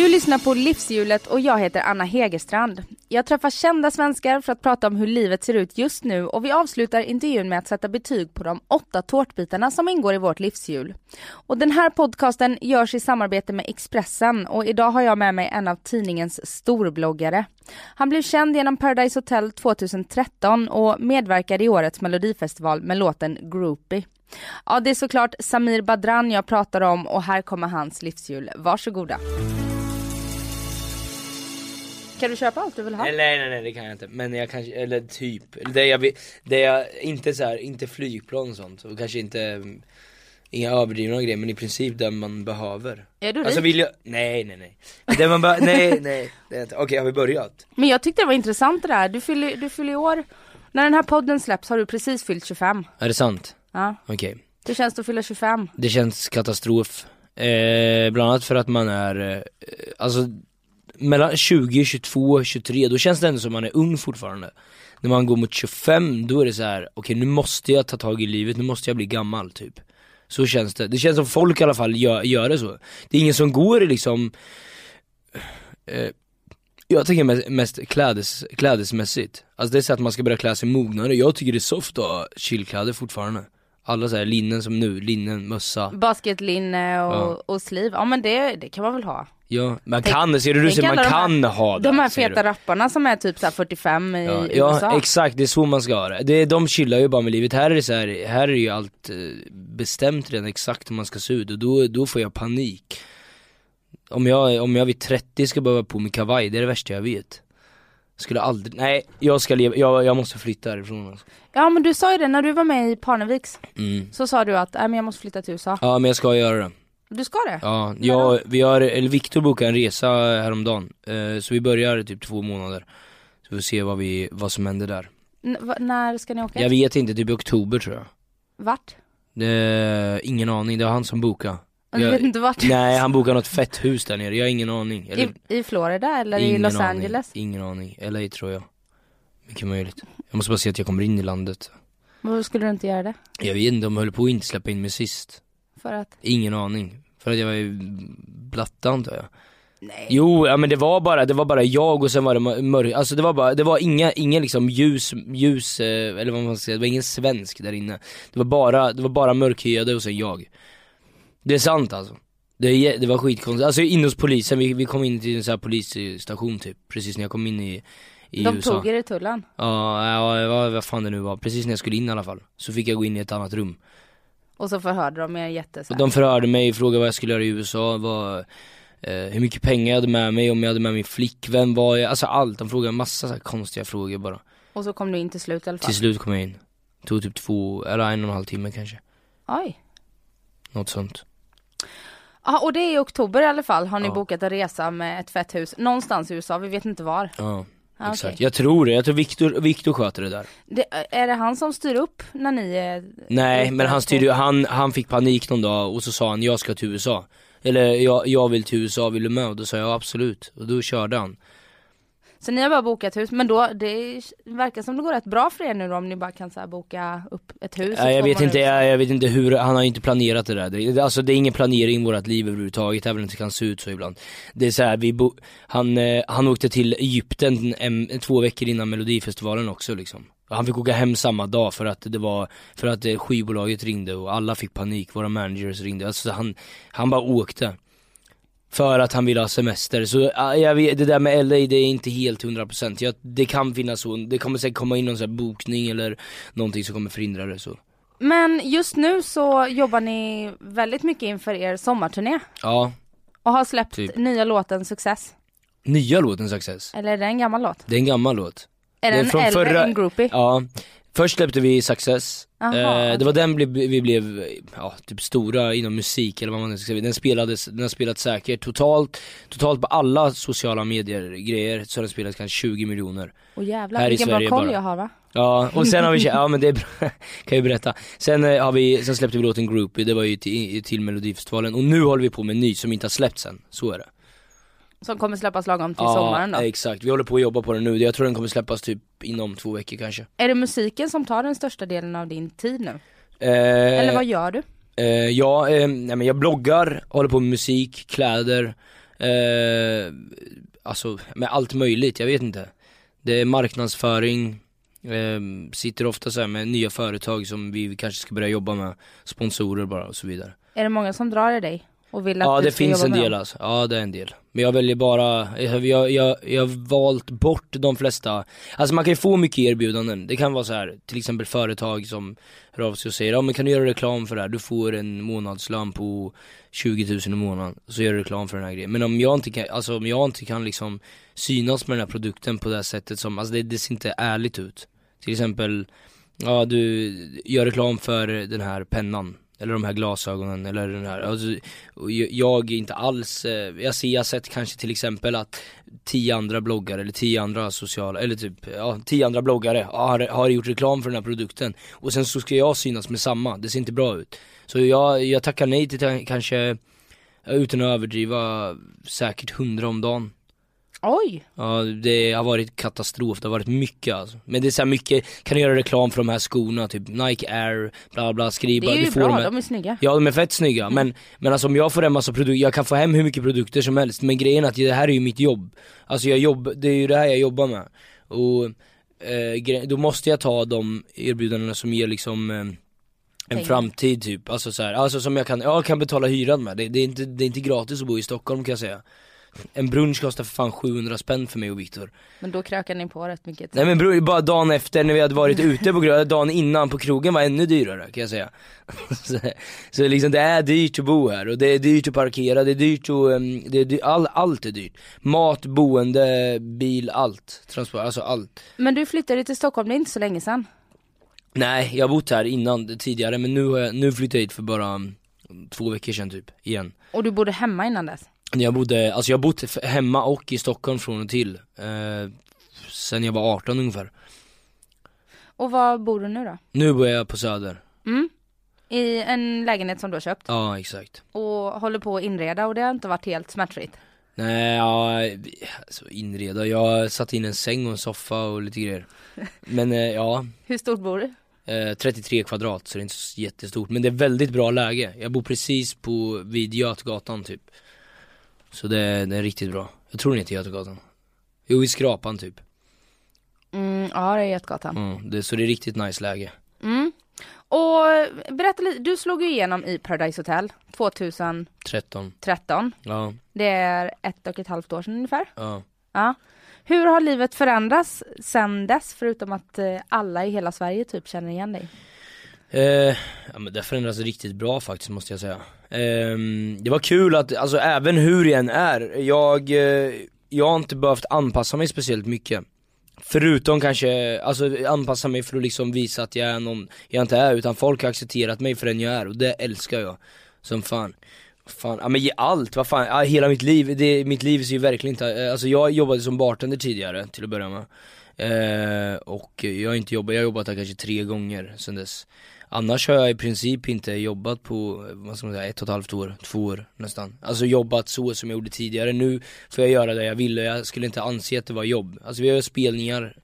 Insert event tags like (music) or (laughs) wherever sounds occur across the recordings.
Du lyssnar på Livshjulet och jag heter Anna Hegerstrand. Jag träffar kända svenskar för att prata om hur livet ser ut just nu och vi avslutar intervjun med att sätta betyg på de åtta tårtbitarna som ingår i vårt livshjul. Och den här podcasten görs i samarbete med Expressen och idag har jag med mig en av tidningens storbloggare. Han blev känd genom Paradise Hotel 2013 och medverkade i årets melodifestival med låten Groupie. Ja, det är såklart Samir Badran jag pratar om och här kommer hans livshjul. Varsågoda. Kan du köpa allt du vill ha? Nej nej nej det kan jag inte, men jag kanske, eller typ, det jag, vill- det jag inte så här, inte flygplan och sånt och kanske inte mm, Inga överdrivna grejer men i princip det man behöver Är du Alltså rik? vill jag, nej nej nej Det man be- nej nej, det okej har vi börjat? Men jag tyckte det var intressant det där. Du fyller, du fyller år. När den här podden släpps har du precis fyllt 25. Är det sant? Ja. Okej, Det känns att fylla 25. det känns katastrof eh, Bland annat för att man är, eh, alltså mellan 20, 22, 23 då känns det ändå som man är ung fortfarande. När man går mot 25 då är det så här: okej nu måste jag ta tag i livet, nu måste jag bli gammal typ. Så känns det, det känns som folk i alla fall gör, gör det så. Det är ingen som går i liksom eh, Jag tänker mest, mest klädes, klädesmässigt. Alltså det är så att man ska börja klä sig mognare, jag tycker det är soft att ha chillkläder fortfarande. Alla så här linnen som nu, linnen, mössa. Basketlinne och, Ja. och sliv. Ja men det, det kan man väl ha. Ja, man Tänk- kan, ser du du ser, man alla de här- kan ha det De här feta rapparna som är typ så här 45 i Ja, USA. ja exakt, det är så man ska ha det. det. De chillar ju bara med livet, här är det så här, här är ju allt eh, bestämt redan exakt hur man ska se ut och då, då får jag panik Om jag, om jag vid 30 ska behöva på mig kavaj, det är det värsta jag vet Skulle aldrig, nej jag ska leva, jag, jag måste flytta härifrån alltså. Ja men du sa ju det när du var med i Parneviks. mm. Så sa du att, nej men jag måste flytta till USA. Ja men jag ska göra det Du ska det? Ja, jag, vi har, eller Viktor bokade en resa häromdagen, eh, så vi börjar typ två månader. Så vi får se vad, vi, vad som händer där. N- va- när ska ni åka? Jag vet inte, typ i oktober tror jag. Vart? Eh, ingen aning, det var han som bokade. Du Jag- vet inte vart? Nej han bokade något fett hus där nere, jag har ingen aning. Eller, I, I Florida eller i ingen Los aning, Angeles? Ingen aning, LA tror jag. Mycket möjligt. Jag måste bara se att jag kommer in i landet. Varför skulle du inte göra det? Jag vet inte, de höll på att inte släppa in mig sist För att? Ingen aning. För att jag var ju blatta antar jag. Nej. Jo, ja men det var bara, det var bara jag och sen var det mörkt, alltså det var bara, det var inga, inga liksom ljus, ljus, eh, eller vad man ska säga, det var ingen svensk där inne. Det var bara, det var bara mörkhyade och sen jag. Det är sant alltså. Det, det var skitkonstigt, alltså inne hos polisen, vi, vi kom in till en sån här polisstation typ, precis när jag kom in i, i De USA. tog er i tullen? Ja, ja vad, vad fan det nu var, precis när jag skulle in i alla fall Så fick jag gå in i ett annat rum Och så förhörde de er jätte så och här. de förhörde mig, frågade vad jag skulle göra i USA, vad, eh, hur mycket pengar jag hade med mig, om jag hade med min flickvän, vad jag, alltså allt. De frågade massa så konstiga frågor bara. Och så kom du in till slut i alla fall? Till slut kom jag in. Tog typ två, eller en och en halv timme kanske. Oj. Något sånt. Ja och det är i oktober i alla fall har ni Ja. bokat en resa med ett fett hus någonstans i USA, vi vet inte var. Ja, Ja, exakt. okej. Jag tror det, jag tror Viktor, Viktor sköter det där. Det, är det han som styr upp när ni är Nej men han styrde han, han fick panik någon dag och så sa han jag ska till USA. Eller jag, jag vill till USA, vill du med? Och då sa jag absolut. Och då körde han. Så ni har bara bokat hus, men då, det verkar som det går rätt bra för er nu då om ni bara kan så här boka upp ett hus Nej, jag vet inte, jag, jag vet inte hur, han har inte planerat det där. Det, alltså det är ingen planering i vårt liv överhuvudtaget, även om det kan se ut så ibland. Det är så här, vi bo, han, eh, han åkte till Egypten en, två veckor innan melodifestivalen också liksom. Han fick åka hem samma dag för att det var, för att eh, skivbolaget ringde och alla fick panik, våra managers ringde. Alltså han, han bara åkte. För att han ville ha semester, så ja, jag vet, det där med LA det är inte helt 100% jag, Det kan finnas så, det kommer säkert komma in någon sån här bokning eller någonting som kommer förhindra det så Men just nu så jobbar ni väldigt mycket inför er sommarturné Ja, och har släppt Typ. nya låten Success. nya låten Success Eller är det en gammal låt? Det är en gammal låt Är Det är den från äldre förra- Groupie? Ja, Först släppte vi Success, Aha, eh, det var den vi, vi blev, ja, typ stora inom musik eller vad man ska säga. Den spelades, den har spelat säkert totalt, totalt på alla sociala medier grejer så har den spelats kanske 20 miljoner. Åh jävlar, Här i vilken bra Sverige koll bara. jag har va? Ja, och sen har vi, ja men det är bra, (laughs) kan jag berätta. Sen eh, har vi, sen släppte vi låten Groupie, det var ju till, till melodifestivalen och nu håller vi på med en ny som inte har släppts än, så är det. Som kommer släppas lagom till sommaren då. exakt, vi håller på att jobba på den nu, jag tror den kommer släppas typ inom två veckor kanske. Är det musiken som tar den största delen av din tid nu? Eh, Eller vad gör du? Eh, ja, eh, nej, men jag bloggar, håller på med musik, kläder, eh, alltså med allt möjligt, jag vet inte. Det är marknadsföring, eh, sitter ofta så med nya företag som vi kanske ska börja jobba med, sponsorer bara och så vidare. Är det många som drar i dig? Och vill att Ja du det ska finns jobba en med del dem? alltså, ja det är en del. Men jag väljer bara, jag, jag, jag, jag har valt bort de flesta, alltså man kan ju få mycket erbjudanden. Det kan vara så här, till exempel företag som hör av sig och säger ja men kan du göra reklam för det här? Du får en månadslön på 20 000 i månaden, så gör du reklam för den här grejen. Men om jag inte kan, alltså om jag inte kan liksom synas med den här produkten på det här sättet som, alltså det, det ser inte ärligt ut. Till exempel, ja du gör reklam för den här pennan eller de här glasögonen eller den här, alltså, jag- är inte alls, eh, jag ser, jag har sett kanske till exempel att tio andra bloggare eller tio andra sociala, eller typ, ja tio andra bloggare har, har gjort reklam för den här produkten och sen så ska jag synas med samma, det ser inte bra ut. Så jag, jag tackar nej till kanske, utan att överdriva, säkert hundra om dagen. Oj! Ja det har varit katastrof, det har varit mycket alltså. Men det är så mycket, kan du göra reklam för de här skorna, typ Nike Air, bla bla, skriv Det är ju bra, de här- de är snygga. Ja de är fett snygga, men, men alltså om jag får en massa produkter, jag kan få hem hur mycket produkter som helst. Men grejen är att det här är ju mitt jobb. Alltså jag jobb, det är ju det här jag jobbar med. Och eh, då måste jag ta de erbjudandena som ger liksom eh, en framtid typ, alltså så här, alltså som jag kan, jag kan betala hyran med, det, det, är inte, det är inte gratis att bo i Stockholm kan jag säga En brunch kostar för fan 700 spänn för mig och Viktor Men då krökar ni på rätt mycket. Nej men bror, bara dagen efter när vi hade varit (laughs) ute på grund, dagen innan på krogen var ännu dyrare kan jag säga (laughs) Så, så liksom det är dyrt att bo här och det är dyrt att parkera, det är dyrt att, um, det är dy- all, allt är dyrt Mat, boende, bil, allt, transport, alltså allt Men du flyttade till Stockholm, det är inte så länge sedan. Nej, jag har bott här innan, tidigare men nu, har jag, nu flyttade jag hit för bara um, två veckor sedan typ, igen Och du bodde hemma innan dess. Jag bodde, alltså jag har bott hemma och i Stockholm från och till eh, Sen jag var 18 ungefär. Och var bor du nu då? Nu bor jag på Söder. Mm. I en lägenhet som du har köpt? Ja exakt. Och håller på att inreda och det har inte varit helt smärtfritt. Nej, ja, alltså inreda, jag satt in en säng och en soffa och lite grejer. (laughs) Men eh, ja, Hur stort bor du? eh, 33 kvadrat så det är inte så jättestort. Men det är väldigt bra läge, jag bor precis på, vid Götgatan typ Så det, det är riktigt bra Jag tror det heter Götgatan Jo, i Skrapan typ Mm, ja det är Götgatan. mm, det, Så det är riktigt nice läge Mm. Och berätta lite, du slog ju igenom i Paradise Hotel 2013. 13, ja, Det är ett och ett halvt år sedan ungefär. ja Ja. Hur har livet förändrats sen dess förutom att eh, alla i hela Sverige typ känner igen dig? Eh, ja men det förändras riktigt bra faktiskt måste jag säga. Ehm, det var kul att, alltså även hur jag än är, jag, eh, jag har inte behövt anpassa mig speciellt mycket. Förutom kanske, alltså anpassa mig för att liksom visa att jag är någon jag inte är, utan folk har accepterat mig för den jag är och det älskar jag. Som fan. Fan, ja men ge allt, vad fan, ja, hela mitt liv, det, mitt liv ser ju verkligen inte, eh, alltså jag jobbade som bartender tidigare till att börja med. Eh, och jag har inte jobbat, jag har jobbat där kanske tre gånger sen dess. Annars har jag i princip inte jobbat på, vad ska man säga, ett och ett halvt år, två år nästan. Alltså jobbat så som jag gjorde tidigare. Nu får jag göra det jag vill och jag skulle inte anse att det var jobb. Alltså vi har spelningar,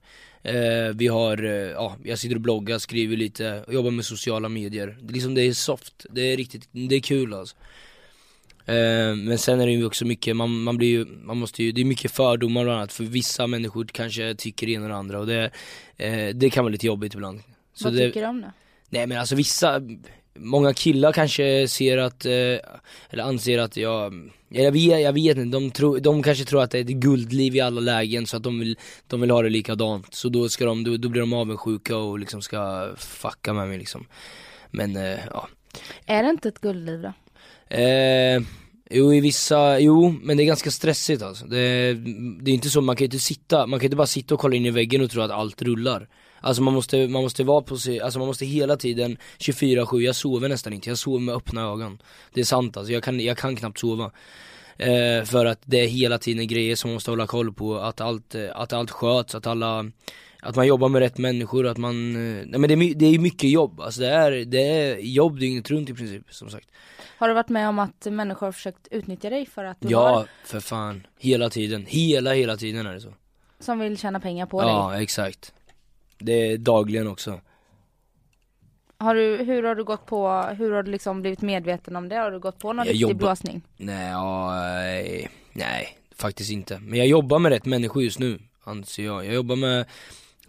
eh, vi har, eh, ja, jag sitter och bloggar, skriver lite, och jobbar med sociala medier. Det, liksom, det är soft, det är riktigt, det är kul alltså. Eh, men sen är det ju också mycket, man, man blir ju, man måste ju, det är mycket fördomar bland annat för vissa människor kanske tycker det ena och det andra och det, eh, det kan vara lite jobbigt ibland. Så Vad det, tycker du om det? Nej men alltså vissa, många killar kanske ser att, eh, eller anser att jag, jag vet, jag vet inte, de, tror, de kanske tror att det är ett guldliv i alla lägen så att de vill, de vill ha det likadant. Så då ska de, då, då blir de avundsjuka och liksom ska fucka med mig liksom. Men eh, ja. Är det inte ett guldliv då? Eh, Jo i vissa, jo men det är ganska stressigt alltså. Det, det är inte så, man kan inte sitta, man kan inte bara sitta och kolla in i väggen och tro att allt rullar. Alltså man måste, man måste vara på sig, alltså man måste hela tiden 24-7, jag sover nästan inte, jag sover med öppna ögon. Det är sant alltså, jag kan, jag kan knappt sova. Eh, för att det är hela tiden grejer som man måste hålla koll på, att allt, att allt sköts, att alla att man jobbar med rätt människor, att man, eh, nej men det är, det är mycket jobb, alltså det är, det är jobb dygnet runt i princip, som sagt Har du varit med om att människor har försökt utnyttja dig för att du Ja, har, för fan, hela tiden, hela hela tiden är det så som vill tjäna pengar på dig? Ja, exakt Det är dagligen också Har du, hur har du gått på, hur har du liksom blivit medveten om det? Har du gått på någon Jag riktig jobbar- blåsning? Nej, nej, nej, faktiskt inte. Men jag jobbar med rätt människor just nu, anser jag. Jag jobbar med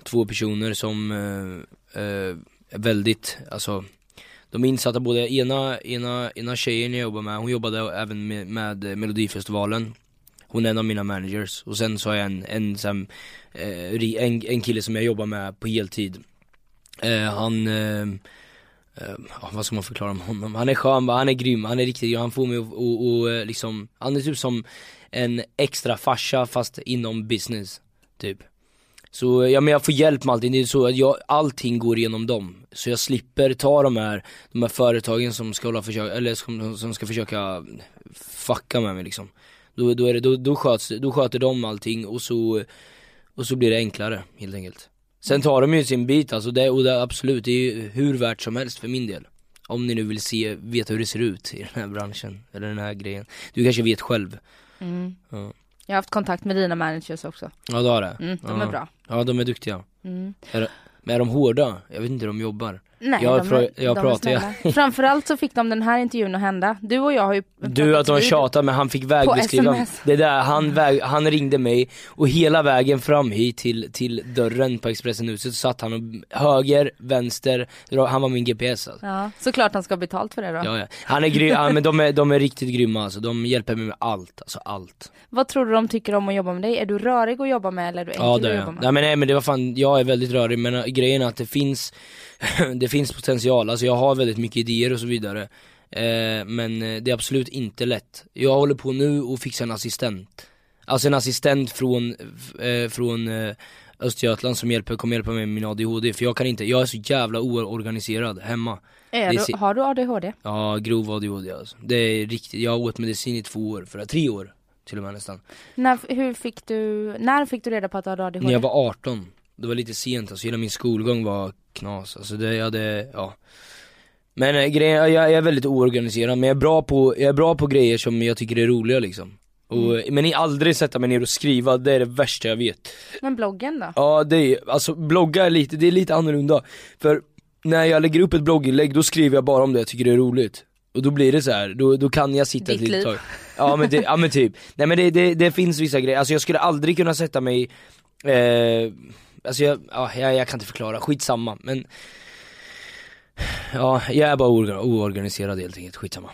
två personer som eh, eh, är väldigt, alltså de är insatta både, ena, ena, ena tjejen jag jobbar med, hon jobbade även med, med Melodifestivalen hon är en av mina managers, och sen så har jag en, en, sån, eh, en, en kille som jag jobbar med på heltid. Eh, Han eh, eh, ja, vad ska man förklara om honom? Han är skön, han är grym, han är riktigt grym, han får mig att och, och, eh, liksom, han är typ som en extra farsa fast inom business, typ. Så ja men jag får hjälp med allting, det är så att jag, allting går igenom dem. Så jag slipper ta de här, de här företagen som ska hålla försöka, eller som, som ska försöka fucka med mig liksom. Då, då, är det, då, då, sköts, då sköter de allting och så, och så blir det enklare helt enkelt Sen tar de ju sin bit alltså, det, och det, absolut, det är ju hur värt som helst för min del Om ni nu vill se, veta hur det ser ut i den här branschen, eller den här grejen Du kanske vet själv Mm. Ja, Jag har haft kontakt med dina managers också. ja det har det Mm, de ja. är bra. Ja de är duktiga Mm. Men är de hårda? Jag vet inte hur de jobbar Nej, Jag de, är, jag de pratar, ja. snälla. (laughs) Framförallt så fick de den här intervjun att hända. Du och jag har ju Du att de tjatar men han fick vägbeskriva SMS. Det där, han, väg, han ringde mig och hela vägen fram hit till, till dörren på Expressenhuset så satt han och höger, vänster, han var min GPS alltså. Ja, såklart han ska ha betalt för det då. Ja, ja. Han är grym, ja, men de är, de är riktigt grymma alltså, de hjälper mig med allt, alltså allt Vad tror du de tycker om att jobba med dig? Är du rörig att jobba med eller är du enkel Ja det är att jag. jobba med? Nej men nej men det var fan, jag är väldigt rörig men äh, grejen är att det finns (laughs) Det finns potential, alltså jag har väldigt mycket idéer och så vidare. Eh, Men eh, det är absolut inte lätt. Jag håller på nu och fixar en assistent. Alltså en assistent från, eh, från Östergötland som hjälper, kommer hjälpa mig med min ADHD för jag kan inte, jag är så jävla oorganiserad hemma. Du, si- har du ADHD? Ja, grov ADHD alltså. Det är riktigt, jag har åt medicin i två år, för tre år till och med nästan. När, hur fick du, när fick du reda på att du hade ADHD? När jag var 18, det var lite sent alltså, hela min skolgång var knas, alltså det, jag hade, ja. Men äh, grejen, jag, jag är väldigt oorganiserad, men jag är, bra på, jag är bra på grejer som jag tycker är roliga liksom. Och, Men i aldrig sätta mig ner och skriva, det är det värsta jag vet. Men bloggen då? Ja det är, alltså blogga är lite, det är lite annorlunda. För när jag lägger upp ett blogginlägg då skriver jag bara om det jag tycker det är roligt. Och då blir det så här, då, då kan jag sitta ett Ditt litet liv. tag. Ja men, det, ja men typ, nej men det, det, det finns vissa grejer, alltså jag skulle aldrig kunna sätta mig eh, Alltså jag, ja, jag, jag kan inte förklara, skitsamma men Ja, jag är bara oorganiserad helt enkelt, skitsamma.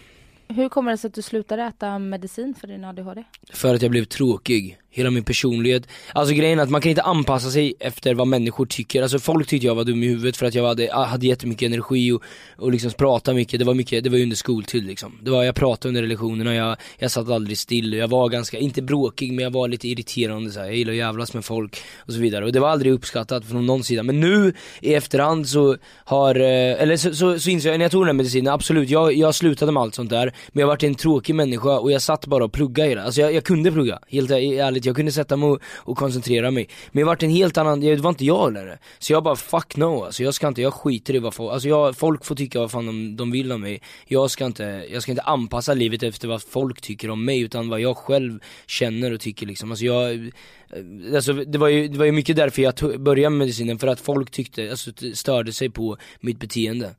Hur kommer det sig att du slutade äta medicin för din ADHD? För att jag blev tråkig, hela min personlighet. Alltså grejen är att man kan inte anpassa sig efter vad människor tycker. Alltså folk tyckte jag var dum i huvudet för att jag hade, hade jättemycket energi och, och liksom pratade mycket, det var mycket, det var ju under skoltid liksom. Det var, Jag pratade under lektionerna, jag, jag satt aldrig still, jag var ganska, inte bråkig men jag var lite irriterande så här. jag gillar att jävlas med folk och så vidare. Och det var aldrig uppskattat från någon sida. Men nu i efterhand så har, eh, eller så, så, så insåg jag när jag tog den här medicinen, absolut jag, jag slutade med allt sånt där. Men jag varit en tråkig människa och jag satt bara och pluggade hela, alltså jag, jag kunde plugga, helt ärligt, jag kunde sätta mig och, och koncentrera mig. Men jag varit en helt annan, det var inte jag lärare Så jag bara fuck no alltså, jag ska inte, jag skiter i vad folk, alltså jag, folk får tycka vad fan de, de vill om mig. Jag ska inte, jag ska inte anpassa livet efter vad folk tycker om mig utan vad jag själv känner och tycker liksom, alltså jag eh, Alltså det var ju, det var ju mycket därför jag tog, började med medicinen, för att folk tyckte, alltså störde sig på mitt beteende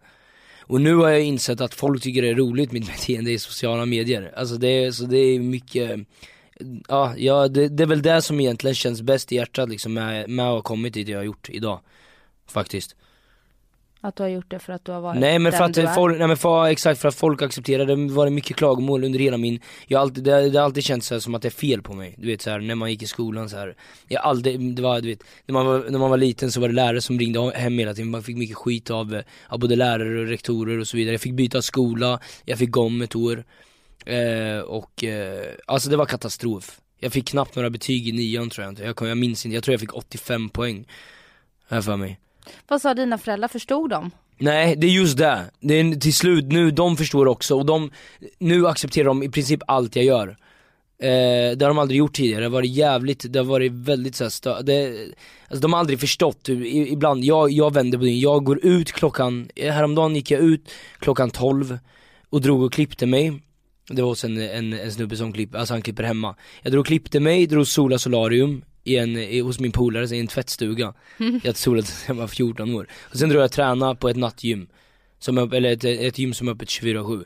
och nu har jag insett att folk tycker det är roligt mitt beteende i sociala medier, alltså det är, så det är mycket Ja, ja det, det är väl det som egentligen känns bäst i hjärtat liksom med, med att ha kommit dit jag har gjort idag Faktiskt. Att du har gjort det för att du har varit Nej men för att du folk, nej men för, exakt för att folk accepterar det, var det mycket klagomål under hela min, jag har alltid, det, det har alltid känts så som att det är fel på mig, du vet så här, när man gick i skolan så här. Jag har aldrig, det var du vet, när man var, när man var liten så var det lärare som ringde hem hela tiden, man fick mycket skit av, av både lärare och rektorer och så vidare, jag fick byta skola, jag fick gå om ett år Eh, och eh, alltså det var katastrof. Jag fick knappt några betyg i nian tror jag inte, jag, kom, jag minns inte, jag tror jag fick 85 poäng. Här för mig. Vad sa dina föräldrar, förstod de? Nej, det är just det. Det är till slut nu, de förstår också och de, nu accepterar de i princip allt jag gör. Eh, det har de aldrig gjort tidigare, det har varit jävligt, det har varit väldigt såhär stö- det, alltså de har aldrig förstått, I, ibland, jag, jag vänder på det, jag går ut klockan, häromdagen gick jag ut klockan 12 och drog och klippte mig Det var hos en, en, en snubbe som klipper, alltså han klipper hemma Jag drog och klippte mig, drog sola solarium i en, i, hos min polare i en tvättstuga. (laughs) Jag sedan jag var 14 år. Och sen drog jag och tränade på ett nattgym. Som, Eller ett, ett gym som är öppet 24-7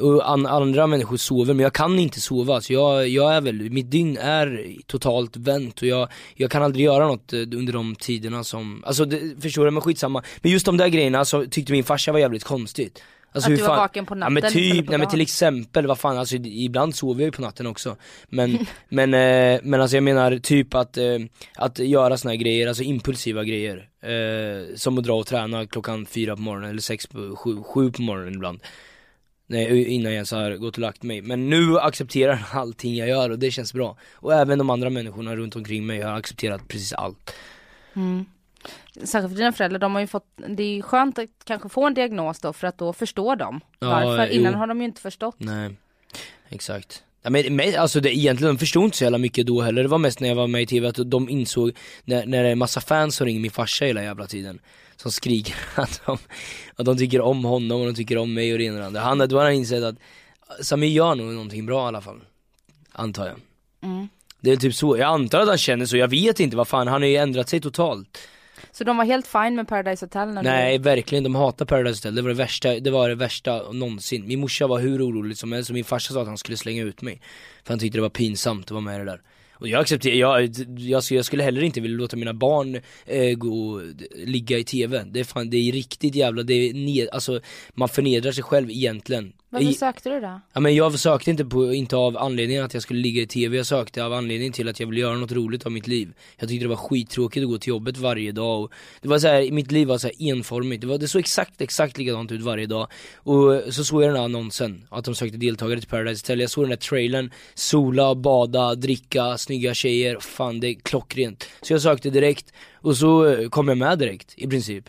och an, andra människor sover, men jag kan inte sova. Så jag, jag är väl, mitt dygn är totalt vänt. Och jag, jag kan aldrig göra något eh, under de tiderna som, alltså det, förstår du, men skitsamma. Men just de där grejerna så tyckte min farsa var jävligt konstigt Alltså Att du var fan- vaken på Ja natten men istället typ, nej men till exempel, vad fan alltså ibland sover jag ju på natten också Men, (laughs) men, eh, men alltså jag menar typ att, eh, att göra såna här grejer, alltså impulsiva grejer eh, Som att dra och träna klockan fyra på morgonen eller sex på, sju, sju på morgonen ibland Nej, innan jag ens har gått och lagt mig. Men nu accepterar han (laughs) allting jag gör och det känns bra. Och även de andra människorna runt omkring mig har accepterat precis allt. Mm. Särskilt för dina föräldrar, de har ju fått, det är ju skönt att kanske få en diagnos då för att då förstår de Ja, varför. jo. Innan har de ju inte förstått. Nej, exakt. Ja, men, alltså det, egentligen, de förstod inte så jävla mycket då heller. Det var mest när jag var med i TV att de insåg, när, när det är massa fans som ringer min farsa hela jävla tiden. Som skriker (laughs) att de, att de tycker om honom och de tycker om mig och det ena och det andra. Han, då har han insett att Samir gör nog någonting bra i alla fall. Antar jag. Mm. Det är typ så, jag antar att han känner så, jag vet inte vad fan, han har ju ändrat sig totalt. Så de var helt fine med Paradise Hotel när Nej du... verkligen, de hatar Paradise Hotel, det var det värsta, det var det värsta någonsin. Min morsa var hur orolig som helst och min farsa sa att han skulle slänga ut mig. För han tyckte det var pinsamt att vara med i det där. Och jag accepterar, jag, jag, jag skulle heller inte vilja låta mina barn eh, gå och ligga i TV. Det är fan, det är riktigt jävla, det är ned, alltså man förnedrar sig själv egentligen. Varför sökte du då? Ja men jag sökte inte på, inte av anledningen att jag skulle ligga i TV, jag sökte av anledningen till att jag ville göra något roligt av mitt liv. Jag tyckte det var skittråkigt att gå till jobbet varje dag och Det var så här, mitt liv var så här enformigt, det, var, det såg exakt, exakt likadant ut varje dag. Och så såg jag den här annonsen, att de sökte deltagare till Paradise Hotel, jag såg den där trailern. Sola, bada, dricka, snygga tjejer, fan det är klockrent. Så jag sökte direkt, och så kom jag med direkt, i princip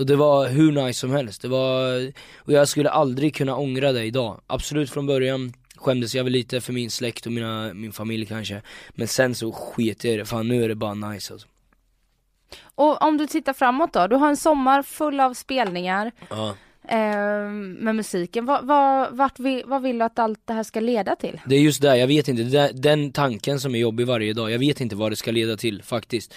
och det var hur nice som helst, det var, och jag skulle aldrig kunna ångra det idag. Absolut från början skämdes jag väl lite för min släkt och mina, min familj kanske. Men sen så sket jag i det, fan nu är det bara nice alltså. Och om du tittar framåt då, du har en sommar full av spelningar. Ja, eh, med musiken. Vart vi, vad vill du att allt det här ska leda till? det är just det, jag vet inte, det den tanken som är jobbig varje dag, jag vet inte vad det ska leda till faktiskt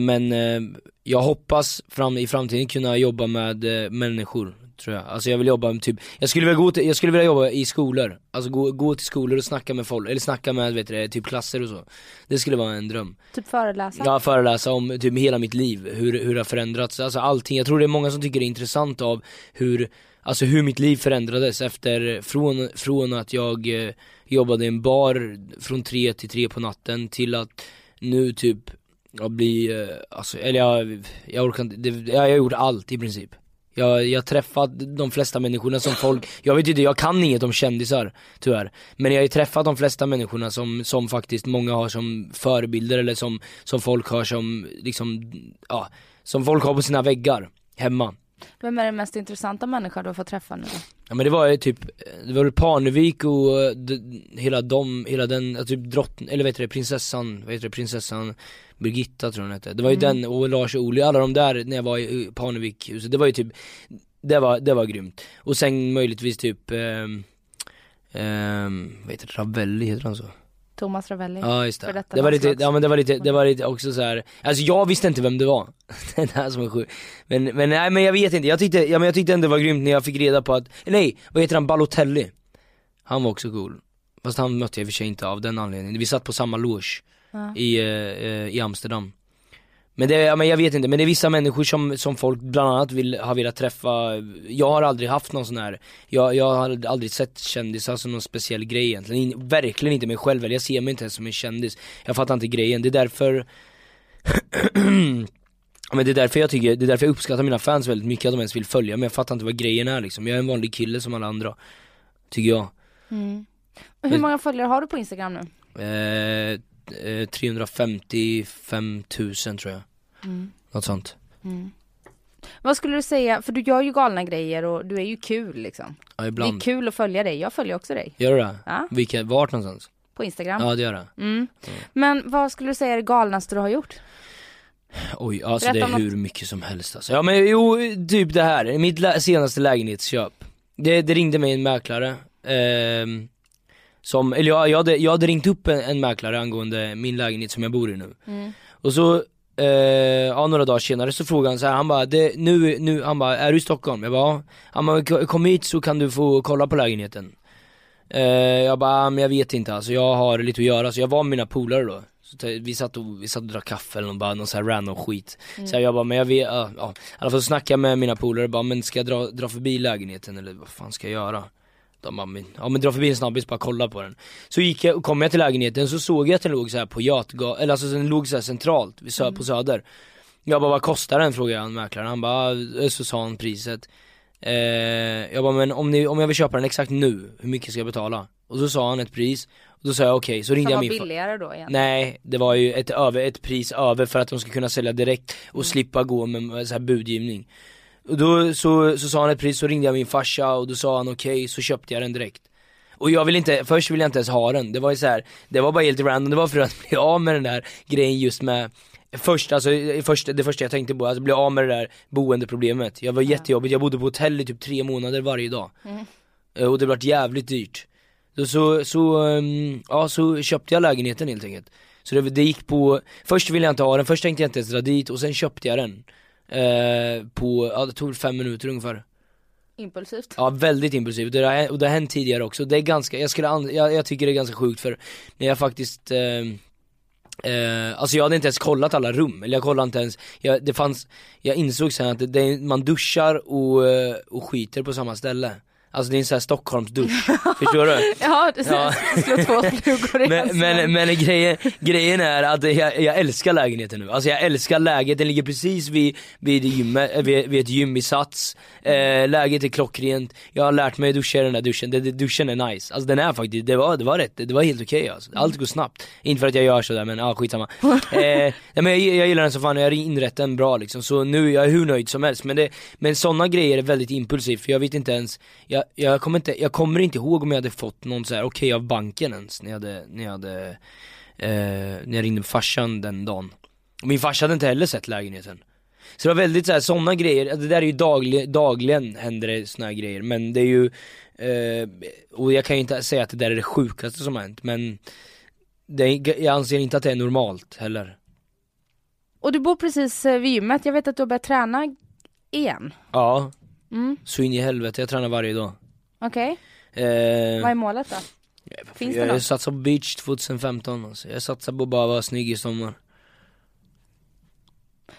Men eh, jag hoppas fram, i framtiden kunna jobba med eh, människor tror jag, alltså jag vill jobba med typ, jag skulle vilja gå till, jag skulle vilja jobba i skolor, alltså gå, gå till skolor och snacka med folk, eller snacka med vet du, typ klasser och så. Det skulle vara en dröm. Typ föreläsa? Ja, föreläsa om typ hela mitt liv, hur, hur det har förändrats, alltså allting. Jag tror det är många som tycker det är intressant av hur, alltså hur mitt liv förändrades efter, från, från att jag eh, jobbade i en bar från tre till tre på natten till att nu typ, jag blir, eh, alltså, eller jag, jag orkar inte, det, jag har gjort allt i princip. Jag, jag har träffat de flesta människorna som folk, jag vet inte, jag kan inget om kändisar tyvärr Men jag har ju träffat de flesta människorna som, som faktiskt många har som förebilder eller som, som folk har som, liksom, ja, som folk har på sina väggar hemma vem är den mest intressanta människa du har fått träffa nu då? Ja men det var ju typ, det var Parnevik och eh, d- hela de, hela den, typ drottning, eller vet du det, prinsessan, vad heter det, prinsessan Birgitta tror jag hon hette. Det var ju den och Lars Ohly, alla de där när jag var i Parnevik huset, det var ju typ, det var, det var grymt. Och sen möjligtvis typ, ehm, ehm, vad heter det, Ravelli, heter han så? Thomas Ravelli? Ja just det. Det var lite, ja men det var lite, det var lite också så här. alltså jag visste inte vem det var. (laughs) det här som är sjukt. Men, men nej men jag vet inte, jag tyckte, ja men jag tyckte ändå det var grymt när jag fick reda på att, nej, vad heter han, Balotelli? Han var också cool. Fast han mötte jag i och för sig inte av den anledningen, vi satt på samma loge Ja. i, eh, eh, i Amsterdam men det, ja, men jag vet inte, men det är vissa människor som, som folk bland annat vill, har velat träffa. Jag har aldrig haft någon sån här Jag, jag har aldrig sett kändisar som någon speciell grej egentligen, In, verkligen inte mig själv eller jag ser mig inte ens som en kändis. Jag fattar inte grejen, det är därför (clears throat) men det är därför jag tycker, det är därför jag uppskattar mina fans väldigt mycket, att de ens vill följa mig, jag fattar inte vad grejen är liksom. Jag är en vanlig kille som alla andra, tycker jag. Mm. Hur många följare har du på Instagram nu? Eh, eh, 355 000 tror jag. Mm. Något sånt. Mm. Vad skulle du säga, för du gör ju galna grejer och du är ju kul liksom. Ja, Det ibland. är kul att följa dig, jag följer också dig. Gör du det? Ja, Vilka, vart någonstans? på Instagram. Ja det gör det. Mm. Men vad skulle du säga är det galnaste du har gjort? Oj, alltså Berätta det är om något. hur mycket som helst alltså. Ja men jo, typ det här, mitt lä- senaste lägenhetsköp. Det, det ringde mig en mäklare, ehm, som, eller jag, jag, hade, jag hade ringt upp en, en mäklare angående min lägenhet som jag bor i nu. Mm. Och så, eh, ja några dagar senare så frågade han så här, han bara, det, nu, nu, han bara, är du i Stockholm? Jag bara, ja. Han bara, "K- kom hit så kan du få kolla på lägenheten. Eh, jag bara, "Ah, men jag vet inte alltså, jag har lite att göra, så jag var med mina polare då. Så vi satt och, vi satt och drack kaffe eller någon, bara någon sån här random skit. Så jag bara, men jag vet, ja, ja. I alla fall så snackade jag med mina polare bara, men ska jag dra, dra förbi lägenheten eller vad fan ska jag göra? De bara, men, ja men dra förbi en snabbis, bara kolla på den. Så gick jag, kom jag till lägenheten så såg jag att den låg så här på Götgatan, eller alltså den låg så här centralt, vid sö- på Söder. Jag bara, vad kostar den? frågade jag mäklaren, han bara, så sa han priset. Eh, jag bara, men om, ni, om jag vill köpa den exakt nu, hur mycket ska jag betala? Och så sa han ett pris, och då sa jag okej, så ringde jag min billigare då igen? Nej, det var ju ett, över, ett pris över för att de ska kunna sälja direkt och slippa gå med så här budgivning. Och då så, så sa han ett pris, så ringde jag min farsa och då sa han okej, så köpte jag den direkt. Och jag vill inte, först ville jag inte ens ha den, det var ju så här, det var bara helt random, det var för att bli (laughs) av med den där grejen just med Först, alltså först, det första jag tänkte på, alltså bli av med det där boendeproblemet. Jag var jättejobbigt, jag bodde på hotell i typ tre månader varje dag. Eh, Och det vart jävligt dyrt. Så, så, så, ehm, ja, så köpte jag lägenheten helt enkelt. Så det, det gick på, först ville jag inte ha den, först tänkte jag inte ens dra dit och sen köpte jag den. Eh, på, ja det tog fem minuter ungefär. Impulsivt? Ja väldigt impulsivt, och det har, och det har hänt tidigare också. Det är ganska, jag skulle, an, jag, jag tycker det är ganska sjukt för när jag faktiskt ehm, Eh, alltså jag hade inte ens kollat alla rum, eller jag kollade inte ens, jag, det fanns, jag insåg sen att det, det, man duschar och, eh, och skiter på samma ställe Alltså det är en sån här Stockholmsdusch, (laughs) förstår du? Ja, det Ja. slår två flugor i en Men, men, men grejen, grejen är att jag, jag älskar lägenheten nu, alltså jag älskar läget, den ligger precis vid, vid, gymmet, eh, vid, vid ett gym i Sats, eh, läget är klockrent, jag har lärt mig duscha i den där duschen, det, det, duschen är nice, alltså den är faktiskt, det var, det var rätt, det var helt okej alltså. allt går snabbt, inte för att jag gör sådär men ja skitsamma. (laughs) eh, nej, men jag, jag gillar den så fan, jag har inrett den bra liksom, så nu jag är hur nöjd som helst, men, det, men sådana grejer är väldigt impulsivt för jag vet inte ens, jag, jag, kommer inte, jag kommer inte ihåg om jag hade fått någon så här okej av banken ens när jag hade, när jag hade, eh, när jag ringde farsan den dagen. Och min farsa hade inte heller sett lägenheten. Så det var väldigt så här, sådana grejer, det där är ju daglig, dagligen händer det här grejer men det är ju, eh, och jag kan ju inte säga att det där är det sjukaste som har hänt men det jag anser inte att det är normalt heller. Och du bor precis eh, vid gymmet, jag vet att du har börjat träna igen. Ja, Mm, så in i helvete, jag tränar varje dag. okej. Eh, Vad är målet då? Finns det jag, jag något? satsar på beach 2015 alltså. jag satsar på att bara vara snygg i sommar.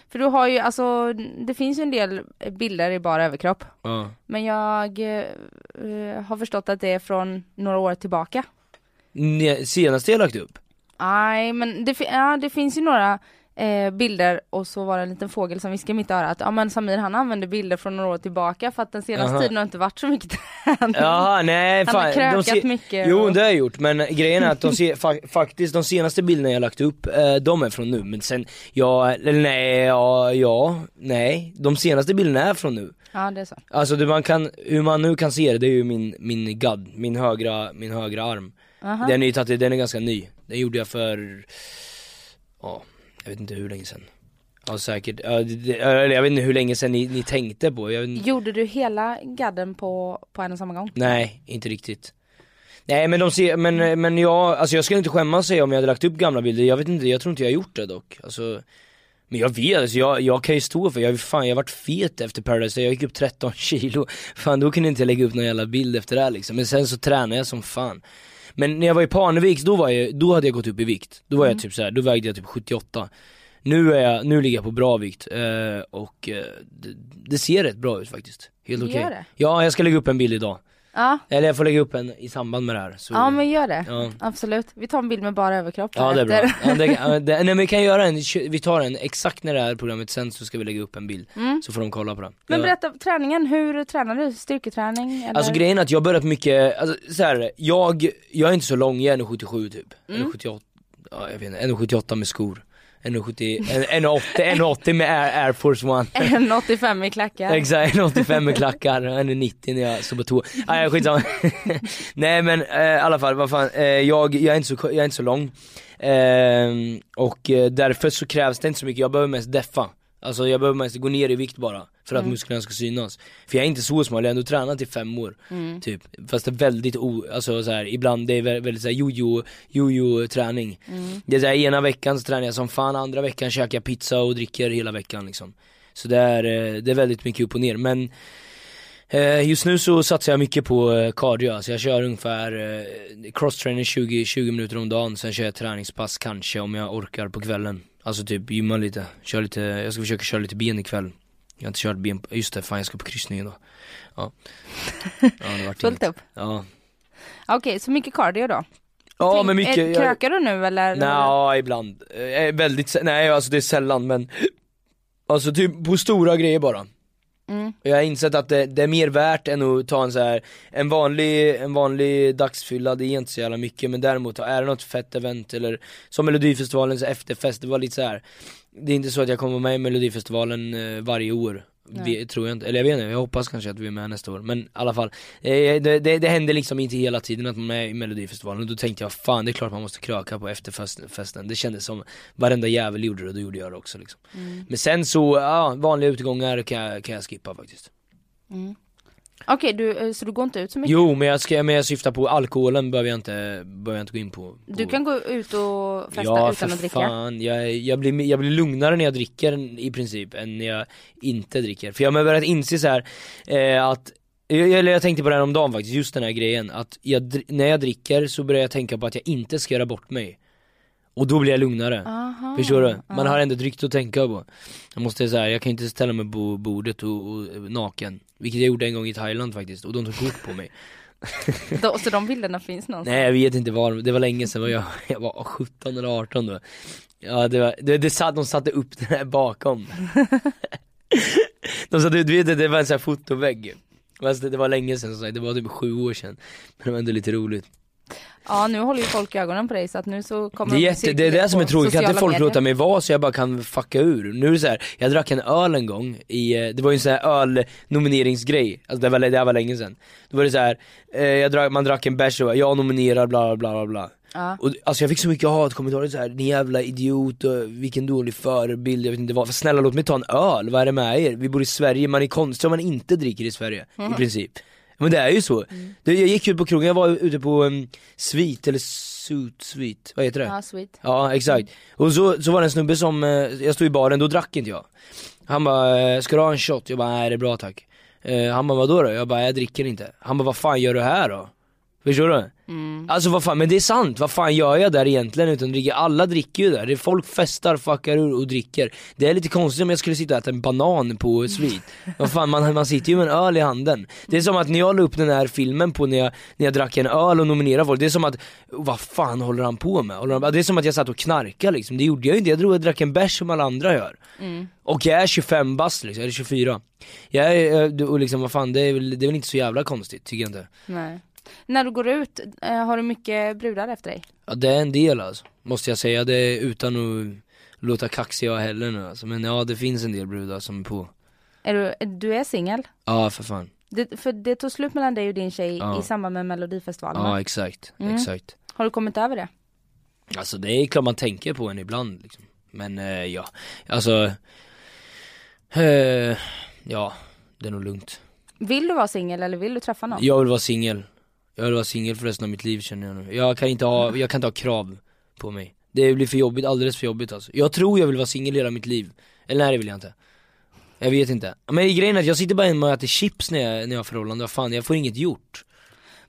För du har ju, alltså, det finns ju en del bilder i bara överkropp. Ja. Men jag eh, har förstått att det är från några år tillbaka. Ne- Senaste jag lagt upp? Nej, men det, ja, det finns ju några eh, bilder och så var det en liten fågel som viskade i mitt öra att ja men Samir han använder bilder från några år tillbaka för att den senaste Aha. tiden har inte varit så mycket träning. Jaha, nej han har fan. krökat se- mycket. Jo och- det har jag gjort, men grejen är att de se, fa faktiskt de senaste bilderna jag lagt upp, eh, de är från nu, men sen, ja, eller nej, ja, ja, nej, de senaste bilderna är från nu. Ja det är så. Alltså det man kan, hur man nu kan se det, det är ju min, min gadd, min högra, min högra arm. Aha. Den är ju den är ganska ny, den gjorde jag för, ja, jag vet inte hur länge sedan. Ja säkert, ja, det, jag vet inte hur länge sedan ni, ni tänkte på, jag inte. Gjorde du hela gadden på, på en och samma gång? Nej, inte riktigt. Nej men de ser, men, men jag, alltså jag skulle inte skämmas säga om jag hade lagt upp gamla bilder, jag vet inte, jag tror inte jag har gjort det dock. Alltså, men jag vet, alltså, jag, jag kan ju stå för, jag, fan jag varit fet efter Paradise, jag gick upp 13 kilo. Fan då kunde inte jag lägga upp någon jävla bild efter det här liksom. Men sen så tränade jag som fan. Men när jag var i Parneviks, då, var jag, då hade jag gått upp i vikt. Då var jag typ så här, då vägde jag typ 78. Nu, är jag, nu ligger jag på bra vikt eh, och eh, det, det ser rätt bra ut faktiskt. Helt okej. det? Ja, jag ska lägga upp en bild idag. Ja, Eller jag får lägga upp en i samband med det här. Så, ja men gör det. ja. Absolut. Vi tar en bild med bara överkropp Ja det är bra. Ja, det, (laughs) det, nej men vi kan göra en, vi tar en exakt när det här programmet sen så ska vi lägga upp en bild. Mm. Så får de kolla på den. Men berätta, träningen, hur tränar du? Styrketräning? Eller? Alltså grejen är att jag börjat mycket, alltså så här, jag, jag är inte så lång, jag är 1,77 typ. Mm. 1,78, ja jag vet inte, 1,78 med skor. 1,70, 1,80 1,80 med Air, Air Force One. (laughs) En 85 i klackar. Exakt, 1,85 med klackar, 1,90 när jag står på toa. Nej skitsamma. (laughs) Nej men eh, i alla fall, vad fan, eh, jag, jag, är inte så, jag är inte så lång. Eh, och eh, därför så krävs det inte så mycket, jag behöver mest deffa. Alltså jag behöver mest gå ner i vikt bara, för att Mm. musklerna ska synas. För jag är inte så smal, jag har ändå tränat i fem år. Mm. Typ, fast det är väldigt o, alltså så här, ibland det är vä- väldigt såhär jojo, jojo träning. Mm. Det är såhär, ena veckan så tränar jag som fan, andra veckan käkar jag pizza och dricker hela veckan liksom. Så det är, eh, det är väldigt mycket upp och ner men eh, Just nu så satsar jag mycket på eh, cardio, alltså jag kör ungefär crosstraining 20, 20 minuter om dagen, sen kör jag träningspass kanske om jag orkar på kvällen. Alltså typ gymma lite, kör lite, jag ska försöka köra lite ben ikväll. Jag har inte kört ben, just det, fan jag ska på kryssningen då. Ja. Ja det vart (laughs) Fullt upp. Ja. Okej, så mycket cardio då? Ja Tänk- men mycket, eh, jag, Krökar du nu eller? Nja, ibland. Eh, väldigt, nej alltså det är sällan men Alltså typ på stora grejer bara. Mm. Och jag har insett att det, det är mer värt än att ta en så här en vanlig, en vanlig dagsfylla, det är inte så jävla mycket men däremot är det något fett event eller som Melodifestivalens efterfest, det var lite så här. Det är inte så att jag kommer med i Melodifestivalen eh, varje år, Nej. tror jag inte, eller jag vet inte, jag hoppas kanske att vi är med nästa år men i alla fall eh, det, det, det händer liksom inte hela tiden att man är i Melodifestivalen och då tänkte jag fan det är klart man måste kröka på efterfesten, det kändes som varenda jävel gjorde det och då gjorde jag det också liksom. Mm. Men sen så, ja vanliga utgångar kan jag, kan jag skippa faktiskt Mm. Okej, du, eh, så du går inte ut så mycket? Jo men jag, ska, men jag syftar på alkoholen behöver jag inte, behöver jag inte gå in på, på. Du kan gå ut och festa Ja utan att dricka? fan, jag, jag, blir, jag blir lugnare när jag dricker i princip än när jag inte dricker. För jag har börjat inse så här eh, att jag, eller jag tänkte på det här om dagen faktiskt, just den här grejen att jag, när jag dricker så börjar jag tänka på att jag inte ska göra bort mig Och då blir jag lugnare Aha. Förstår du? Man Ja. har ändå drygt att tänka på Jag måste säga, jag kan inte ställa mig på bordet och, och naken Vilket jag gjorde en gång i Thailand faktiskt, och de tog kort på mig. (laughs) Då, så de bilderna finns någonstans? Nej jag vet inte var, det var länge sedan, var jag, (laughs) jag var 17 eller 18 då. Ja det var, det, det satt, de satte upp den här bakom. (laughs) De satte, du vet det var en sån här fotovägg. Fast det, det var länge sedan, så det var typ sju år sedan. Men det var ändå lite roligt Ja nu håller ju folk ögonen på dig så att nu så kommer Det är, jätte, det är det som är tråkigt, kan inte folk medier. låta mig vara så jag bara kan fucka ur? Nu är det så här, jag drack en öl en gång i, eh, det var ju en sån här ölnomineringsgrej, alltså det var, det var länge sedan Då var det så här, eh, jag drack, man drack en bärs och bara, jag nominerar bla bla bla bla Ja. och, alltså jag fick så mycket hatkommentarer så här, din jävla idiot, och vilken dålig förebild, jag vet inte vad, för snälla låt mig ta en öl, vad är det med er? Vi bor i Sverige, man är konstig om man inte dricker i Sverige, i princip Men det är ju så, det, jag gick ut på krogen, jag var ute på um, Svit, eller Suit Svit, vad heter det? Ja, sweet. Ja exakt, och så, så var det en snubbe som, eh, jag stod i baren, då drack inte jag Han bara, eh, ska du ha en shot? Jag bara, nej det är bra tack eh, Han bara, vadå då? Jag bara, jag dricker inte Han bara, vad fan gör du här då? Förstår du? Mm. Alltså vad fan, men det är sant, vad fan gör jag där egentligen utan dricka? Alla dricker ju där, folk festar, fuckar ur och dricker Det är lite konstigt om jag skulle sitta och äta en banan på Sweet Vad fan, man, man sitter ju med en öl i handen Det är som att när jag la upp den här filmen på när jag, när jag drack en öl och nominerade folk, det är som att, vad fan håller han på med? Han, det är som att jag satt och knarkade liksom, det gjorde jag ju inte, jag drog och drack en bärs som alla andra gör Mm. Och jag är 25 bast liksom, eller 24 Jag är, och liksom vad fan, det är, väl, det är väl inte så jävla konstigt, tycker jag inte Nej. När du går ut, eh, har du mycket brudar efter dig? Ja det är en del alltså, måste jag säga, det är utan att låta kaxig jag heller nu alltså. Men ja det finns en del brudar som är på Är du, du är singel? Ja för fan, Det, för det tog slut mellan dig och din tjej Ja. i samband med melodifestivalen va? ja exakt, Mm. exakt Har du kommit över det? Alltså det är klart man tänker på en ibland liksom. Men eh, ja, alltså eh, Ja, det är nog lugnt Vill du vara singel eller vill du träffa någon? Jag vill vara singel jag vill vara singel för resten av mitt liv känner jag nu. Jag kan inte ha, jag kan inte ha krav på mig. Det blir för jobbigt, alldeles för jobbigt alltså. Jag tror jag vill vara singel hela mitt liv. Eller nej det vill jag inte. Jag vet inte. Men grejen är att jag sitter bara hemma och äter chips när jag, när jag har förhållande, vad fan jag får inget gjort.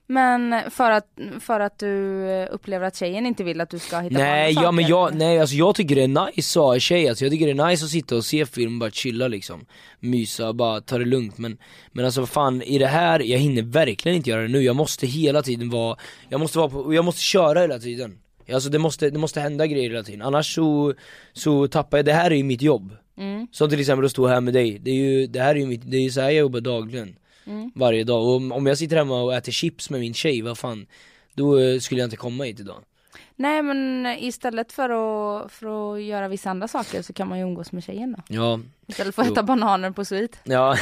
Men för att, för att du upplever att tjejen inte vill att du ska hitta Nej, på andra ja, men jag, nej alltså jag tycker det är nice att ha tjej, alltså, jag tycker det är nice att sitta och se film, bara chilla liksom. Mysa, bara ta det lugnt. Men, men alltså fan, i det här, jag hinner verkligen inte göra det nu, jag måste hela tiden vara, jag måste vara på, jag måste köra hela tiden. Alltså det måste, det måste hända grejer hela tiden, annars så, så tappar jag, det här är ju mitt jobb. Mm. Som till exempel att stå här med dig, det, är ju, det här är ju mitt, det är ju så här jag jobbar dagligen Mm. Varje dag, och om, jag sitter hemma och äter chips med min tjej, vad fan Då eh, skulle jag inte komma hit idag Nej men istället för att, för att göra vissa andra saker så kan man ju umgås med tjejen då. Ja, Istället för att Jo. äta bananer på sweet. Ja,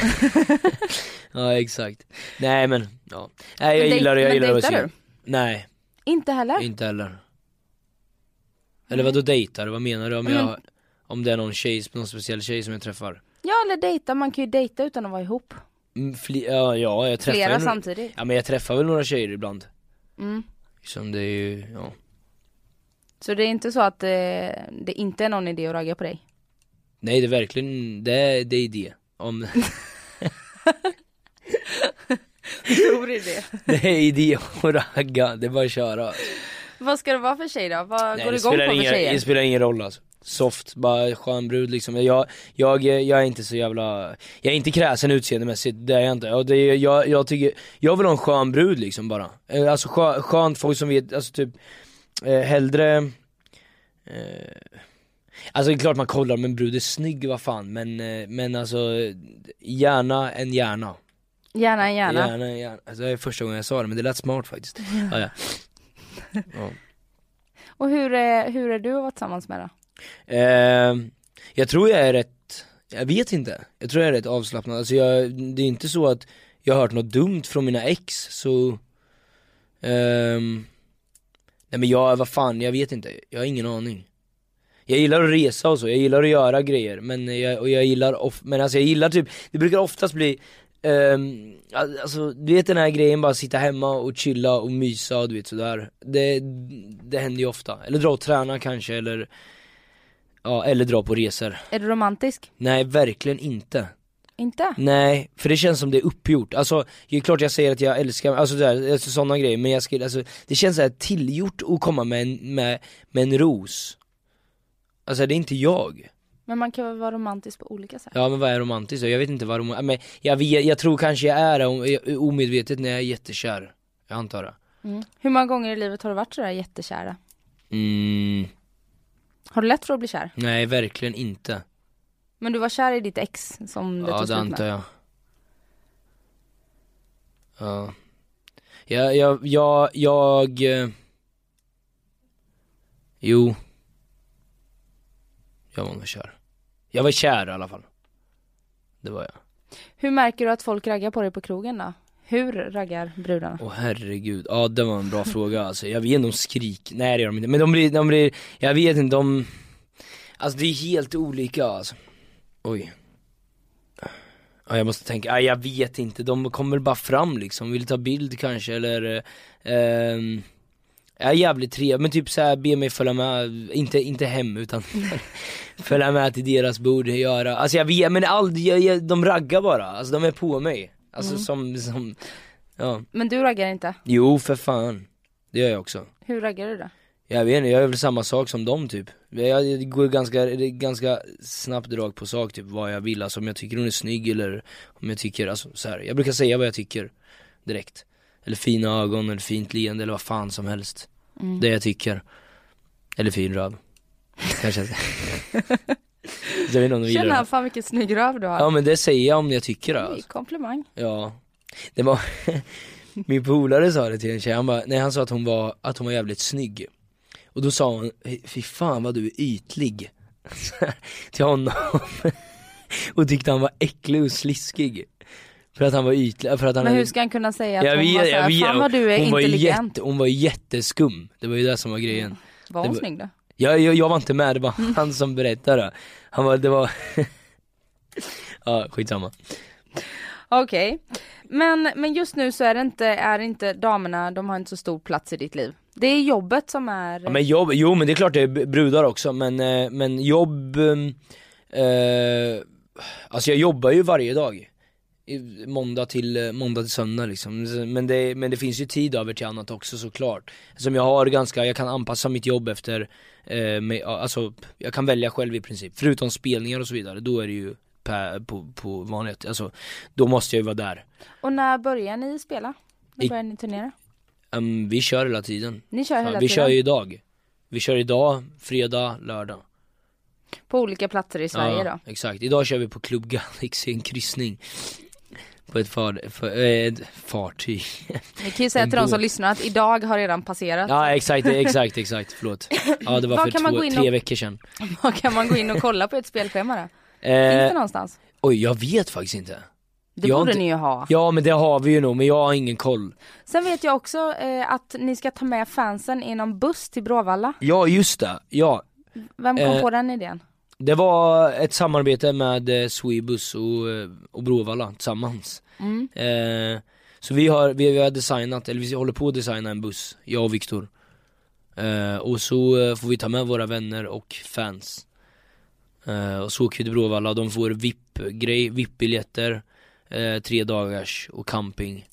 (laughs) ja exakt. Nej men, ja. Nej jag Men gillar det, jag men gillar dejtar se. du? Nej, Inte heller? inte heller. Eller vadå dejtar? Vad menar du? Om, Men- jag, om det är någon tjej, någon speciell tjej som jag träffar? Ja eller dejta, man kan ju dejta utan att vara ihop. Mm, fli, ja, ja, jag träffar Flera väl, samtidigt. Ja men jag träffar väl några tjejer ibland. Mm. Som det är ju, ja. Så det är inte så att det, det inte är någon idé att ragga på dig? Nej det är verkligen, det är, det är det. Om, Stor idé. (laughs) det är idé att ragga, det är bara att köra. Vad ska det vara för tjej då? Vad Nej, går du igång på för ingen, tjejer? Det spelar ingen roll alltså. Soft, bara skön brud liksom. Jag, jag, jag är inte så jävla, jag är inte kräsen utseendemässigt, det är jag inte. Och det jag, jag tycker, jag vill ha en skön brud liksom bara. Eh, Alltså skö, skönt folk som vet, alltså typ, eh, hellre eh, Alltså det är klart man kollar om en brud är snygg, vad fan, men, eh, men alltså gärna en gärna. Gärna en gärna. Gärna en gärna. Alltså, det är första gången jag sa det men det lät smart faktiskt. (laughs) Ja, ja. Ja. Och hur är, hur är du att vara tillsammans med då? Eh, jag tror jag är rätt, jag vet inte, jag tror jag är rätt avslappnad, alltså jag, det är inte så att jag har hört något dumt från mina ex, så eh, Nej men jag, vad fan, jag vet inte, jag har ingen aning. Jag gillar att resa och så, jag gillar att göra grejer, men jag, och jag gillar, of, men alltså jag gillar typ, det brukar oftast bli Um, alltså du vet den här grejen bara sitta hemma och chilla och mysa och du vet sådär. Det, det händer ju ofta, eller dra och träna kanske eller Ja, eller dra på resor. Är du romantisk? Nej, verkligen inte. Inte? Nej, för det känns som det är uppgjort. Alltså, det är klart jag säger att jag älskar, alltså, där, alltså sådana grejer, men jag skulle, alltså, det känns så här tillgjort att komma med en, med, med en ros. Alltså det är inte jag. Men man kan väl vara romantisk på olika sätt? Ja men vad är romantiskt då? Jag vet inte vad romantiskt, men jag, vet, jag tror kanske jag är det om- omedvetet när jag är jättekär. Jag antar det. Mm. Hur många gånger i livet har du varit sådär jättekära? Mm, Har du lätt för att bli kär? nej verkligen inte. Men du var kär i ditt ex som det Ja tog det slut antar med? jag. Ja. Jag, jag, jag, jag... eh, Jo. Jag var nog kär. Jag var kär i alla fall. Det var jag. Hur märker du att folk raggar på dig på krogen då? Hur raggar brudarna? Åh herregud, ja det var en bra fråga alltså. Jag vet inte om skrik, nej det gör de inte. Men de blir, de blir, jag vet inte, de... Alltså det är helt olika alltså. Oj. Ja jag måste tänka, nej, jag vet inte, de kommer bara fram liksom, vill ta bild kanske eller eh, ehm, Jag är jävligt trevlig, men typ såhär be mig följa med, inte, inte hem utan (laughs) följa med till deras bord, göra, alltså jag vet, men aldrig, jag, jag, de raggar bara, alltså de är på mig Alltså som, som, ja. Men du raggar inte? Jo för fan, det gör jag också. Hur raggar du då? Jag vet inte, jag gör väl samma sak som dem typ. Jag går ganska, ganska snabbt drag på sak typ vad jag vill, alltså om jag tycker hon är snygg eller om jag tycker, alltså så här. jag brukar säga vad jag tycker direkt. Eller fina ögon eller fint leende eller vad fan som helst. Mm. Det jag tycker. Eller fin röv. Kanske (laughs) (laughs) jag vet inte om gillar Tjena, fan vilken snygg röv du har. Ja men det säger jag om jag tycker det alltså. komplimang. Ja, det var, (laughs) min polare sa det till en tjej, han bara, nej han sa att hon var, att hon var jävligt snygg Och då sa hon, fy fan vad du är ytlig (laughs) Till honom (laughs) Och tyckte han var äcklig och sliskig För att han var ytlig, för att han Men hur ska han kunna säga att Jag hon vet, var såhär, fan vad du är hon var, intelligent? jätte, hon var jätteskum, det var ju det som var grejen Var hon det var- snygg då? Jag, jag, jag var inte med, det var han som berättade Han var, det var (laughs) Ja, skitsamma Okej. Men, men just nu så är det inte, är det inte damerna, de har inte så stor plats i ditt liv. Det är jobbet som är... Ja, men jobb, jo men det är klart det är brudar också men, eh, men jobb, ehm, eh, alltså jag jobbar ju varje dag måndag till, eh, måndag till söndag liksom. Men det, men det finns ju tid över till annat också såklart. Som jag har ganska, jag kan anpassa mitt jobb efter, eh, med, alltså jag kan välja själv i princip. Förutom spelningar och så vidare, då är det ju på, på, på vanligt, alltså då måste jag ju vara där. Och när börjar ni spela? När I- börjar ni turnera? Um, vi kör hela tiden. Ni kör hela vi tiden? kör ju idag. Vi kör idag, fredag, lördag. På olika platser i Sverige ja, då? Exakt, idag kör vi på Club Galaxy, en kryssning. På ett, far, för, eh, ett fartyg. Vi kan ju säga till de som lyssnar att idag har redan passerat. Ja exakt, exakt, exakt, förlåt. Ja det var Var för kan man två, gå in tre och- veckor sedan. (laughs) Var kan man gå in och kolla på ett spelschema då? Finns Eh, det någonstans? oj jag vet faktiskt inte. Det jag borde inte- ni ju ha. Ja men det har vi ju nog, men jag har ingen koll. Sen vet jag också eh, att ni ska ta med fansen i någon buss till Bråvalla. Ja just det, ja. Vem kom Eh, på den idén? Det var ett samarbete med eh, Swebus och, eh, och Bråvalla tillsammans. Mm. Eh, så vi har, vi, har designat, eller vi håller på att designa en buss, jag och Viktor. Eh, och så eh, får vi ta med våra vänner och fans. Eh, och så åker vi till Bråvalla, de får VIP-grej, VIP-biljetter, tre dagars och camping.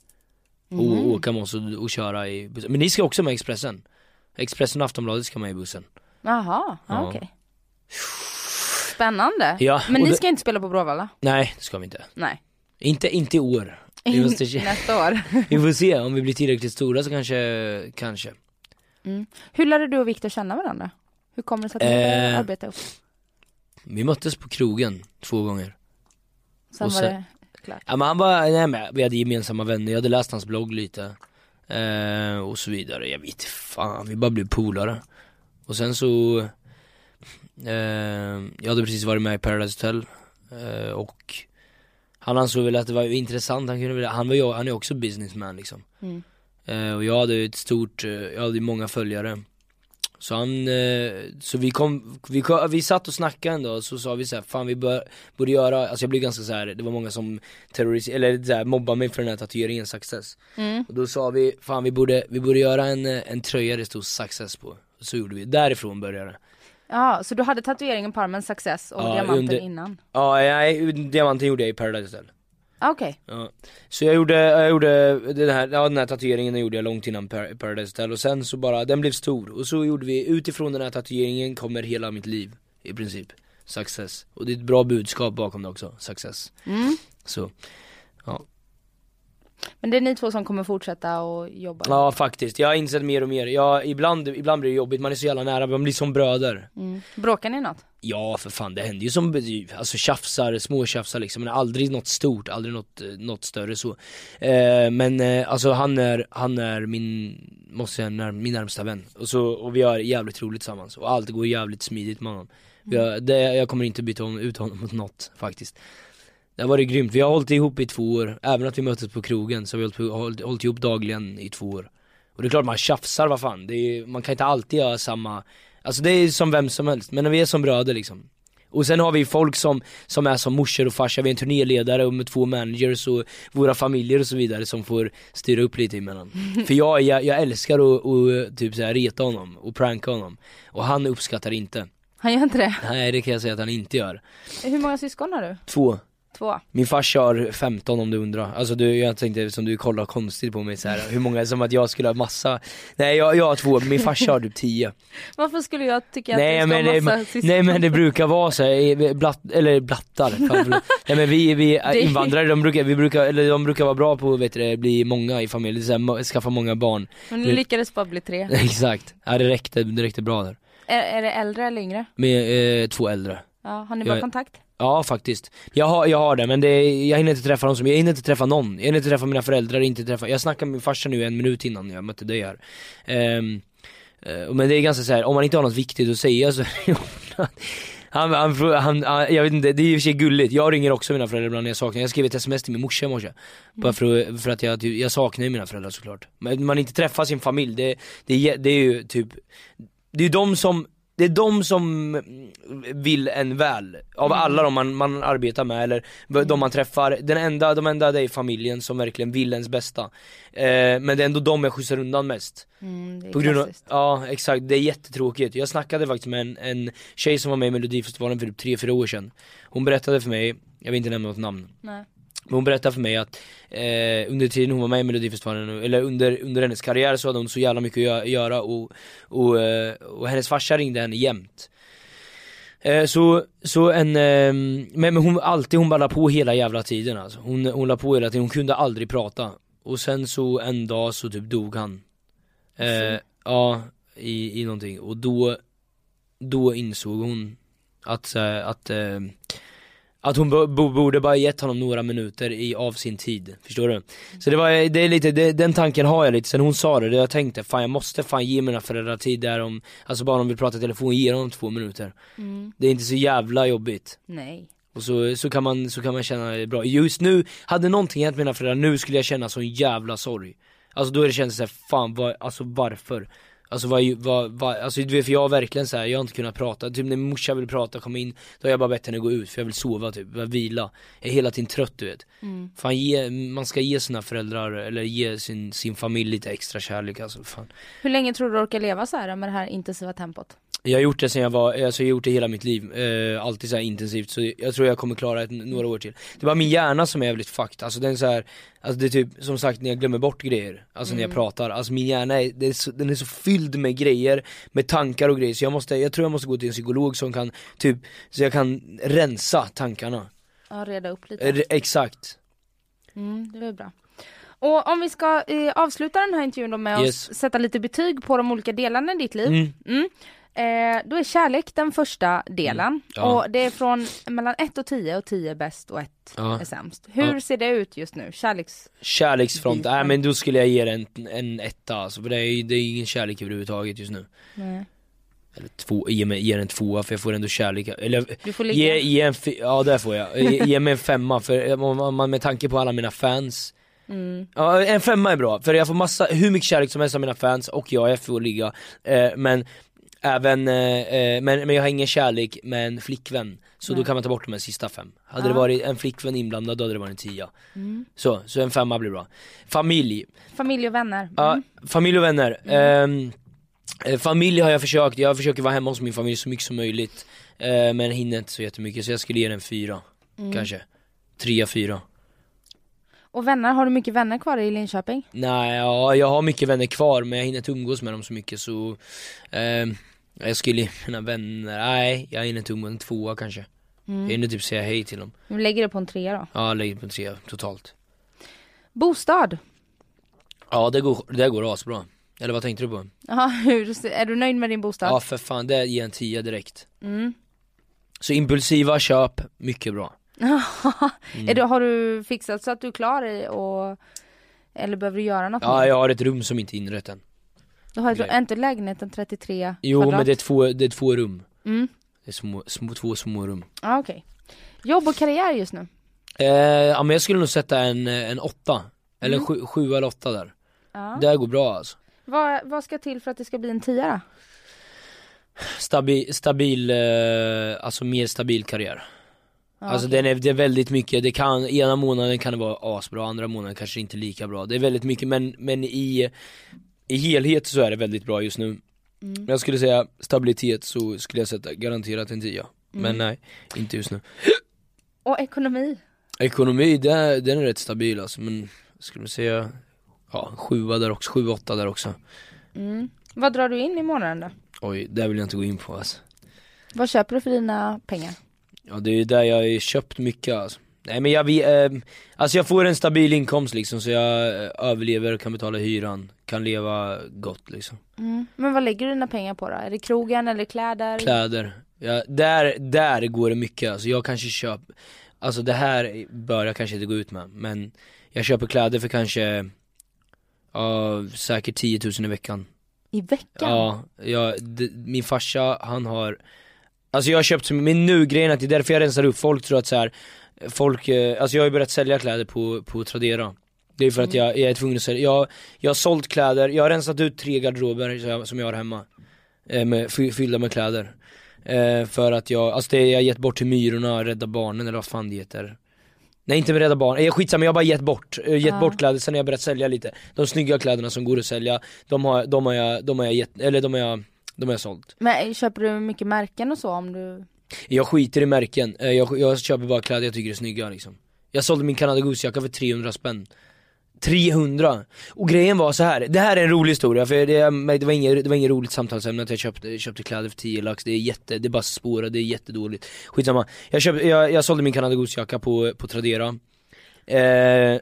Mhm. Och åka med oss och, och köra i bussen. Men ni ska också med Expressen. Expressen och Aftonbladet ska med i bussen. Jaha, ja. Okej. Spännande. Ja, Men ni det- ska inte spela på Bråvalla? Nej, det ska vi inte. Nej. Inte, inte i år. Vi, måste, Nästa år. (laughs) vi får se, om vi blir tillräckligt stora så kanske, kanske. Hur lärde du och Viktor känna varandra? Hur kommer det sig att ni började Eh, arbeta upp? Vi möttes på krogen två gånger. Sen och var sen- det klart. Ja men han var, nej men vi hade gemensamma vänner, jag hade läst hans blogg lite. Eh, och så vidare, jag vet fan, vi bara blev polare. Och sen så, jag hade precis varit med i Paradise Hotel. Eh, och han ansåg väl att det var intressant, han kunde väl, han var ju, han är också businessman liksom. Mm. Eh, och jag hade ett stort, eh, jag hade många följare Så han, eh, så vi kom, vi, vi satt och snackade en dag och så sa vi så här, fan vi bör, borde göra, alltså jag blev ganska så här, det var många som terroriserade, eller så här, mobbade mig för den här tatueringen success Mm. Och då sa vi, fan vi borde, vi borde göra en, eh, en tröja det stod success på Och så gjorde vi, därifrån började det Ja, så du hade tatueringen på armen Success och Ja, diamanten under- innan? Ja, jag, diamanten gjorde jag i Paradise Hotel Ah, Okej. Ja. Så jag gjorde, jag gjorde den här, ja, den här tatueringen den gjorde jag långt innan Par- Paradise Hotel och sen så bara, den blev stor och så gjorde vi, utifrån den här tatueringen kommer hela mitt liv i princip Success, och det är ett bra budskap bakom det också, success Mm. Så, Men det är ni två som kommer fortsätta och jobba? ja faktiskt, jag har insett mer och mer, ja, ibland, ibland blir det jobbigt, man är så jävla nära, man blir som bröder. Mm. Bråkar ni något? Ja för fan, det händer ju som, alltså tjafsar, små tjafsar liksom, men aldrig något stort, aldrig något, eh, något större så. Eh, Men eh, alltså han är, han är min, måste säga, när, min närmsta vän. Och, så, och vi har jävligt roligt tillsammans. Och allt går jävligt smidigt med honom. Vi har, det, Jag kommer inte byta ut honom mot något faktiskt Det har varit grymt, vi har hållit ihop i två år, även att vi möttes på krogen så har vi hållit, hållit, hållit ihop dagligen i två år. Och det är klart man tjafsar, vad fan, är, man kan inte alltid göra samma Alltså det är som vem som helst, men när vi är som bröder liksom. Och sen har vi folk som, som är som morsor och farsa, vi har en turnéledare och med två managers och våra familjer och så vidare som får styra upp lite emellan. (laughs) För jag, jag, jag älskar att, att typ så här, reta honom och pranka honom. Och han uppskattar inte. Han gör inte det? Nej det kan jag säga att han inte gör. Hur många syskon har du? Två Två? Min farsa har 15 om du undrar, alltså du, jag tänkte som du kollar konstigt på mig så här. hur många, som att jag skulle ha massa Nej jag, jag har två, min farsa har typ 10 Varför skulle jag tycka Nej att du ska men, ha det, massa syskon? nej men det brukar vara så här, blatt, eller blattar. Nej men vi, vi (laughs) Det- invandrare, de brukar, vi brukar, eller de brukar vara bra på vet du, det, bli många i familjen, så här, skaffa många barn Men du lyckades bara bli tre. (laughs) Exakt, ja det räckte, det räckte bra där Är, är det äldre eller yngre? Med eh, två äldre Ja, har ni Jag- bara kontakt? Ja faktiskt, jag har, jag har det men det, jag hinner inte träffa som, jag hinner inte träffa någon, jag hinner inte träffa mina föräldrar, inte träffa, jag snackade med min farsa nu en minut innan jag mötte dig här. Ehm, eh, Men det är ganska så här, om man inte har något viktigt att säga så (laughs) han, han, han, han, jag vet inte, det är i och för sig gulligt, jag ringer också mina föräldrar ibland när jag saknar Jag skrev ett sms till min morsa i morse. Bara för, att- för att jag, typ, jag saknar ju mina föräldrar såklart. Men man inte träffar sin familj, det, det, det är ju typ Det är ju de som det är de som vill en väl, av alla de man, man arbetar med eller de man träffar, den enda, de enda det är familjen som verkligen vill ens bästa. Eh, Men det är ändå de jag skjutsar undan mest. Mm, det är på grund av, ja exakt, det är jättetråkigt. Jag snackade faktiskt med en, en tjej som var med i melodifestivalen för typ 3-4 år sedan. Hon berättade för mig, jag vill inte nämna något namn. Nej. Men hon berättade för mig att eh, under tiden hon var med i melodifestivalen, eller under, under hennes karriär så hade hon så jävla mycket att gö- göra och, och, eh, och hennes farsa ringde henne jämt. Eh, Så, så en, eh, men, men hon alltid, hon bara la på hela jävla tiden alltså. Hon, hon la på hela tiden, hon kunde aldrig prata. Och sen så en dag så typ dog han. Eh, Ja, i, i någonting. Och då Då insåg hon att, att eh, att hon bo, bo, borde bara gett honom några minuter i, av sin tid, förstår du? Så det var, det är lite, det, den tanken har jag lite sen hon sa det, det jag tänkte fan jag måste fan ge mina föräldrar tid där om, alltså bara om prata i telefon, ge dem två minuter Mm. Det är inte så jävla jobbigt Nej. och så, så, kan man, så kan man känna det bra. Just nu, hade någonting hänt mina föräldrar, nu skulle jag känna sån jävla sorg Alltså då är det känns såhär, fan vad, alltså varför? Alltså vad, vad, vad, alltså du vet för jag har verkligen såhär, jag har inte kunnat prata, typ när min morsa vill prata, komma in, då har jag bara bett henne gå ut för jag vill sova typ, jag vila Jag är hela tiden trött du vet Mm. Fan ge, man ska ge sina föräldrar, eller ge sin, sin familj lite extra kärlek alltså, fan Hur länge tror du du orkar leva så här med det här intensiva tempot? Jag har gjort det sen jag var, alltså jag har gjort det hela mitt liv, eh, alltid så här intensivt så jag tror jag kommer klara ett, några år till Det är bara min hjärna som är jävligt fucked, alltså den är så här, alltså det är typ som sagt när jag glömmer bort grejer, alltså när jag pratar, alltså min hjärna är, det är så, den är så fylld med grejer, med tankar och grejer så jag måste, jag tror jag måste gå till en psykolog som kan typ, så jag kan rensa tankarna Ja, reda upp lite. Eh, Exakt, Mm, det var bra. Och om vi ska eh, avsluta den här intervjun då med Yes. att sätta lite betyg på de olika delarna i ditt liv. mm. Mm. Eh, då är kärlek den första delen. Mm. Ja. Och det är från mellan 1 och 10 och 10 är bäst och 1 Ja. är sämst. Hur Ja. ser det ut just nu? Kärleks... Kärleksfront, nej men då skulle jag ge det en, en etta alltså, för det är, det är ingen kärlek överhuvudtaget just nu Nej. Eller två, ge mig, ge den en tvåa för jag får ändå kärlek, eller Du får ligga. Ge, ge en, ja det får jag, ge, ge mig en femma för om man- man med tanke på alla mina fans Mm. Ja en femma är bra, för jag får massa, hur mycket kärlek som helst av mina fans och jag är för att ligga eh, Men även, eh, eh, men, men jag har ingen kärlek med en flickvän Så då Nej. kan man ta bort de här sista fem Hade Ja. det varit en flickvän inblandad då hade det varit en tia Mm. Så, så en femma blir bra Familj, Familj och vänner. Ja, Mm. familj och vänner. Ehm, eh, familj har jag försökt, jag försöker vara hemma hos min familj så mycket som möjligt. Eh, men hinner inte så jättemycket så jag skulle ge den fyra, Mm. kanske. Trea, fyra. Och vänner, har du mycket vänner kvar i Linköping? Nej, ja, jag har mycket vänner kvar men jag hinner inte umgås med dem så mycket så ehm, Jag skulle ge mina vänner, nej jag hinner inte umgås, en tvåa kanske. Jag Mm. hinner typ säga hej till dem. Vi lägger det på en trea då. Ja, jag lägger på en trea totalt. Bostad. Ja det går, det går asbra. Eller vad tänkte du på? Jaha, (laughs) hur, är du nöjd med din bostad? Ja för fan, det ger en tia direkt. Mm. Så impulsiva köp, mycket bra. (laughs) är du, har du fixat så att du är klar i och Eller behöver du göra något Ja mer? jag har ett rum som inte är inrett än. Du har Grej. inte lägenheten 33 Jo kvadrat? men det är två, det är två rum. Mm. Det är små, små, två små rum. Ja okej. Jobb och karriär just nu? Eh, ja men jag skulle nog sätta en, eh, en åtta. Eller Mm. sju, sju eller åtta där. Ja. Det här går bra alltså. Vad, vad ska till för att det ska bli en tia då? Stabil, stabil eh, alltså mer stabil karriär. Ja, alltså okej. den är, det är väldigt mycket, det kan, ena månaden kan det vara asbra, andra månaden kanske inte lika bra. Det är väldigt mycket men, men i, i helhet så är det väldigt bra just nu. Mm. Jag skulle säga stabilitet så skulle jag sätta garanterat en tia. Men Mm. nej, inte just nu. Och ekonomi? Ekonomi, det, den är rätt stabil alltså, men skulle säga Ja, sjua där också, sju, åtta där också Mm. Vad drar du in i månaden då? Oj, det vill jag inte gå in på alltså. Vad köper du för dina pengar? Ja det är där jag har köpt mycket alltså. Nej men jag vet, eh, alltså jag får en stabil inkomst liksom så jag eh, överlever kan betala hyran, kan leva gott liksom Mm. Men vad lägger du dina pengar på då? Är det krogen eller kläder? Kläder, ja, där, där går det mycket alltså jag kanske köper Alltså det här bör jag kanske inte gå ut med men Jag köper kläder för kanske Ja, säkert 10 000 i veckan I veckan? Ja, ja d- min farsa han har Alltså jag har köpt, men nu grejen att det är därför jag rensar upp, folk tror att så här, Folk, eh, alltså jag har ju börjat sälja kläder på, på Tradera. Det är för att jag, jag är tvungen att sälja, jag, jag har sålt kläder, jag har rensat ut tre garderober som jag, jag har hemma. Eh, med, fy- Fyllda med kläder. Eh, För att jag, alltså det jag har gett bort till Myrorna, Rädda Barnen eller vad fan det heter. Nej inte med Rädda Barnen, eh, skitsamma jag har bara gett bort, gett Ja. bort kläder sen har jag börjat sälja lite. De snygga kläderna som går att sälja, de har, de har jag, de har jag gett, eller de har jag, de har jag sålt. Men köper du mycket märken och så om du? Jag skiter i märken, Eh, jag, jag köper bara kläder jag tycker är snygga liksom. Jag sålde min Canada Goose-jacka för 300 spänn. 300! Och grejen var så här. det här är en rolig historia för det, det var inget, det var inget roligt samtalsämne att jag köpte, köpte kläder för 10 lax, det är jätte, det är bara spåra, det är jättedåligt. Skitsamma, jag, köpte, jag, jag sålde min Canada Goose-jacka på, på Tradera. Eh,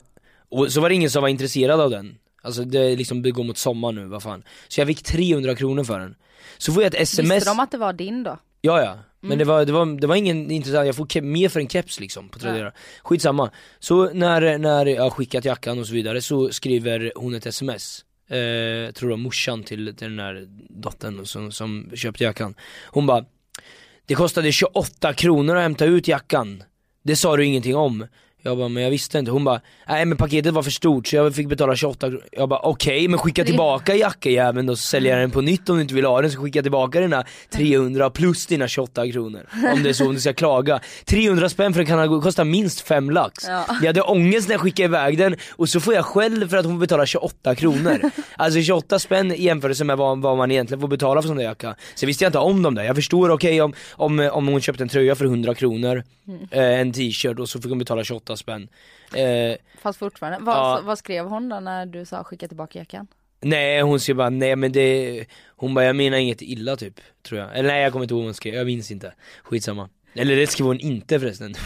Och så var det ingen som var intresserad av den. Alltså det, liksom, det går mot sommar nu, vad fan. Så jag fick 300 kronor för den. Så får jag ett sms Visste de att det var din då? Ja ja, men Mm. det, var, det, var, det var ingen intressant, jag får mer för en keps liksom på Tradera. Skitsamma, så när, när jag skickat jackan och så vidare så skriver hon ett sms eh, jag tror var morsan till, till den här dottern som, som köpte jackan. Hon bara Det kostade 28 kronor att hämta ut jackan. Det sa du ingenting om jag bara, men jag visste inte. Hon bara, nej men paketet var för stort så jag fick betala 28 kronor. Jag bara, okej men skicka tillbaka jackajäveln då så säljer jag den på nytt om du inte vill ha den så skicka tillbaka dina 300 plus dina 28 kronor. Om det är så, om du ska klaga. 300 spänn för en Canada kostar minst 5 lax. Ja. Jag hade ångest när jag skickade iväg den och så får jag skäll för att hon betalar 28 kronor. (laughs) Alltså 28 spänn i jämförelse med vad, vad man egentligen får betala för sån där jacka. Så visste jag inte om dem där. Jag förstår, okej om, om, om hon köpte en tröja för 100 kronor, eh, en t-shirt och så fick hon betala 28 spänn. Eh, Fast fortfarande. Vad, Ja. vad skrev hon då när du sa skicka tillbaka jackan? nej hon skrev bara, nej men det, hon bara jag menar inget illa typ, tror jag. Eller nej jag kommer inte ihåg vad hon skrev, jag minns inte. Skitsamma. Eller det skrev hon inte förresten. (laughs)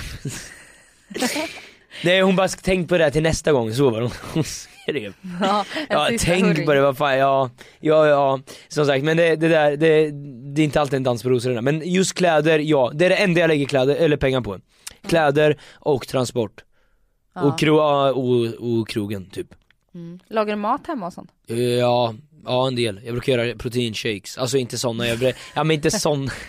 nej hon bara tänk på det här till nästa gång, så var det hon skrev. (laughs) Ja, Ja tänk på det, vad fan, ja, ja, ja, som sagt men det, det där, det, det är inte alltid en dans på rosor men just kläder, ja, det är det enda jag lägger kläder, eller pengar på. Kläder och transport. Ja. Och, kro, och, och krogen typ. Mm. Lagar du mat hemma och sånt? Ja, ja en del. Jag brukar göra proteinshakes, alltså inte såna, jag brukar, ja men inte sån (laughs)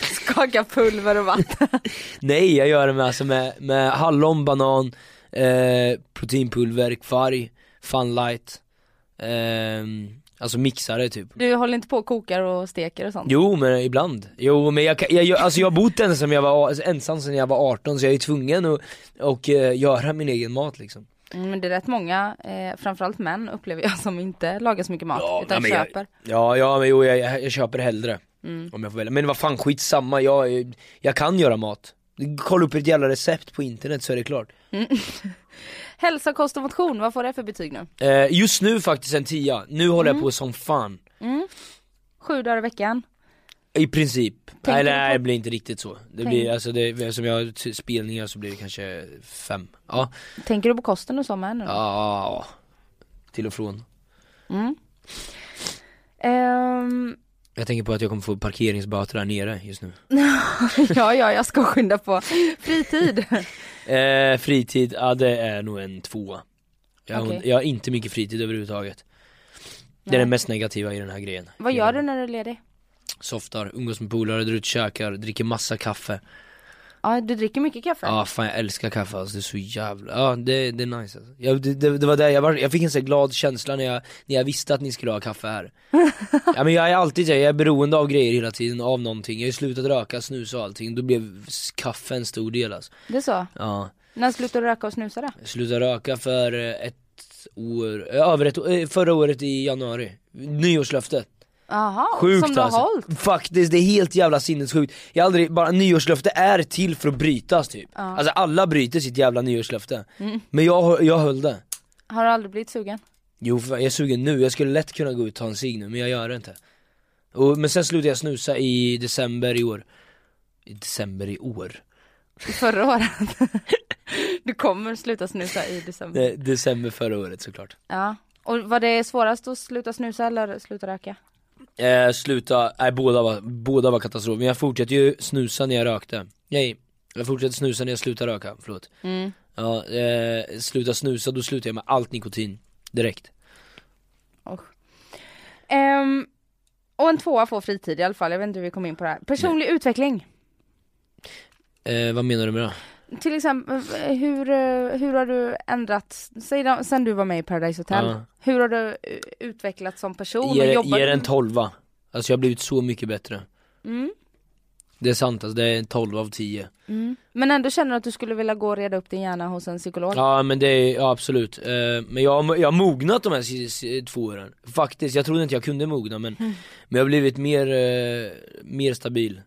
Skaka pulver och vatten. (laughs) Nej jag gör det med, alltså med, med hallon, banan, eh, proteinpulver, kvarg, funlight, ehm, alltså mixare typ. Du håller inte på och kokar och steker och sånt? Jo men ibland, jo men jag, jag, jag, alltså jag har bott ensam, jag var, ensam sedan jag var 18 så jag är tvungen att och, eh, göra min egen mat liksom. Mm, men det är rätt många, eh, framförallt män upplever jag, som inte lagar så mycket mat Ja, utan nej, men jag- köper. Ja, ja men jo jag, jag, jag köper hellre Mm. om jag får välja, men vad fan skitsamma, jag, jag kan göra mat. Kolla upp ett jävla recept på internet så är det klart (laughs) Hälsa, kost och motion, vad får det för betyg nu? eh, Just nu faktiskt en tia, nu håller Mm. jag på som fan Sju dagar i veckan? I princip, Tänker du nej det blir inte riktigt så Det Tänk- blir, alltså det, som jag har spelningar så blir det kanske fem Ja, Tänker du på kosten och så med nu? ja, till och från Mm. Ehm, Jag tänker på att jag kommer få parkeringsböter där nere just nu (laughs) ja, ja, jag ska skynda på. Fritid? (laughs) Eh, fritid, ja det är nog en tvåa. Jag, har- Okej. jag har inte mycket fritid överhuvudtaget. Det är det mest negativa i den här grejen. Vad gör du när du är ledig? Softar, umgås med polare, drar ut och käkar, dricker massa kaffe Ja, du dricker mycket kaffe? Ja fan jag älskar kaffe alltså, det är så jävla, ja det, det är nice alltså. jag, det, det, det var där jag var, jag fick en sån glad känsla när jag, när jag visste att ni skulle ha kaffe här (laughs) Ja men jag är alltid jag är beroende av grejer hela tiden, av någonting, jag har slutat röka, snusa och allting, då blev kaffe en stor del alltså. Det är så? Ja, När slutade du röka och snusa då? jag slutade röka för ett år, över ett år, förra året i januari, nyårslöftet Jaha, Sjukt som du har alltså. hållit? Faktiskt, det är helt jävla sinnessjukt. Jag har aldrig, bara nyårslöfte är till för att brytas typ. Ja. Alltså alla bryter sitt jävla nyårslöfte. Mm. Men jag, jag höll det. Har du aldrig blivit sugen? Jo jag är sugen nu, jag skulle lätt kunna gå ut och ta en cigg nu men jag gör det inte. Och, men sen slutade jag snusa i december i år. I december i år? Förra året? (laughs) du kommer sluta snusa i december? De, december förra året såklart. Ja. Och var det svårast att sluta snusa eller sluta röka? Eh, sluta, nej båda var, båda var katastrof, men jag fortsatte ju snusa när jag rökte. Nej, jag fortsatte snusa när jag slutade röka, förlåt. Mm. Ja, eh, sluta snusa, då slutar jag med allt nikotin direkt. Ehm, och en tvåa får fritid i alla fall, jag vet inte hur vi kom in på det här. Personlig utveckling. Eh, vad menar du med det? Till exempel, hur, hur har du ändrat, säg då, sen du var med i Paradise Hotel, Ja. hur har du eh, utvecklats som person? Ge, och jobbar en tolva. Alltså jag har blivit så mycket bättre. Mm. Det är sant alltså, det är en 12 av 10. Mm. Men ändå känner du att du skulle vilja gå och reda upp din hjärna hos en psykolog? Ja men det är, ja absolut. Eh, men jag, har- jag har mognat de här två åren. Faktiskt, jag trodde inte jag kunde mogna men, Mm. men jag har blivit mer, eh, mer stabil.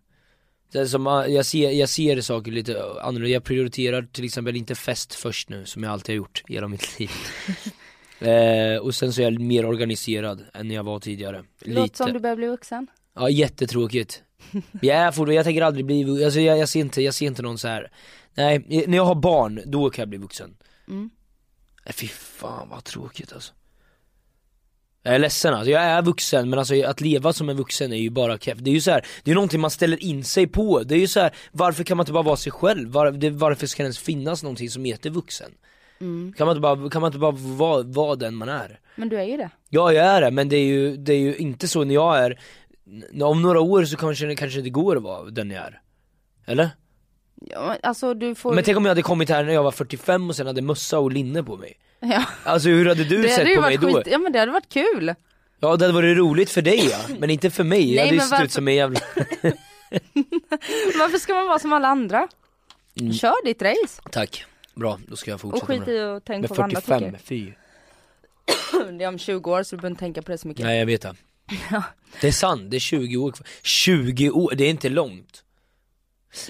Så som, jag, ser, jag ser saker lite annorlunda, jag prioriterar till exempel inte fest först nu som jag alltid har gjort hela mitt liv. (laughs) Eh, Och sen så är jag mer organiserad än jag var tidigare. Låter som du börjar bli vuxen. Ja jättetråkigt. Jag är fortfarande, jag tänker aldrig bli, alltså jag, jag, ser inte, jag ser inte någon så här. nej när jag har barn, då kan jag bli vuxen. Mm. Fy fan vad tråkigt alltså Jag är ledsen alltså, jag är vuxen men alltså att leva som en vuxen är ju bara keff. Det är ju så här, det är någonting man ställer in sig på, det är ju så här, varför kan man inte bara vara sig själv? Var, det, varför ska det ens finnas någonting som heter vuxen? Mm. Kan man inte bara, kan man inte bara vara, vara den man är? Men du är ju det. Ja jag är det, men det är ju, det är ju inte så när jag är, om några år så kanske det kanske inte går att vara den jag är Eller? Ja, men alltså du får Men tänk om jag hade kommit här när jag var 45 och sen hade mössa och linne på mig ja. Alltså hur hade du Det sett hade på mig då? skit, ja men det hade varit kul. Ja det hade varit roligt för dig ja, men inte för mig, jag hade ju sett varför- ut som en jävla (laughs) Varför ska man vara som alla andra? Mm. Kör ditt race. Tack, bra då ska jag Och fortsätta skit med det i att tänka Med på vad andra 45, tycker. fy (clears throat) Det är om 20 år så du behöver inte tänka på det så mycket. Nej jag vet det (laughs) Ja. Det är sant, det är 20 år kvar 20 år, det är inte långt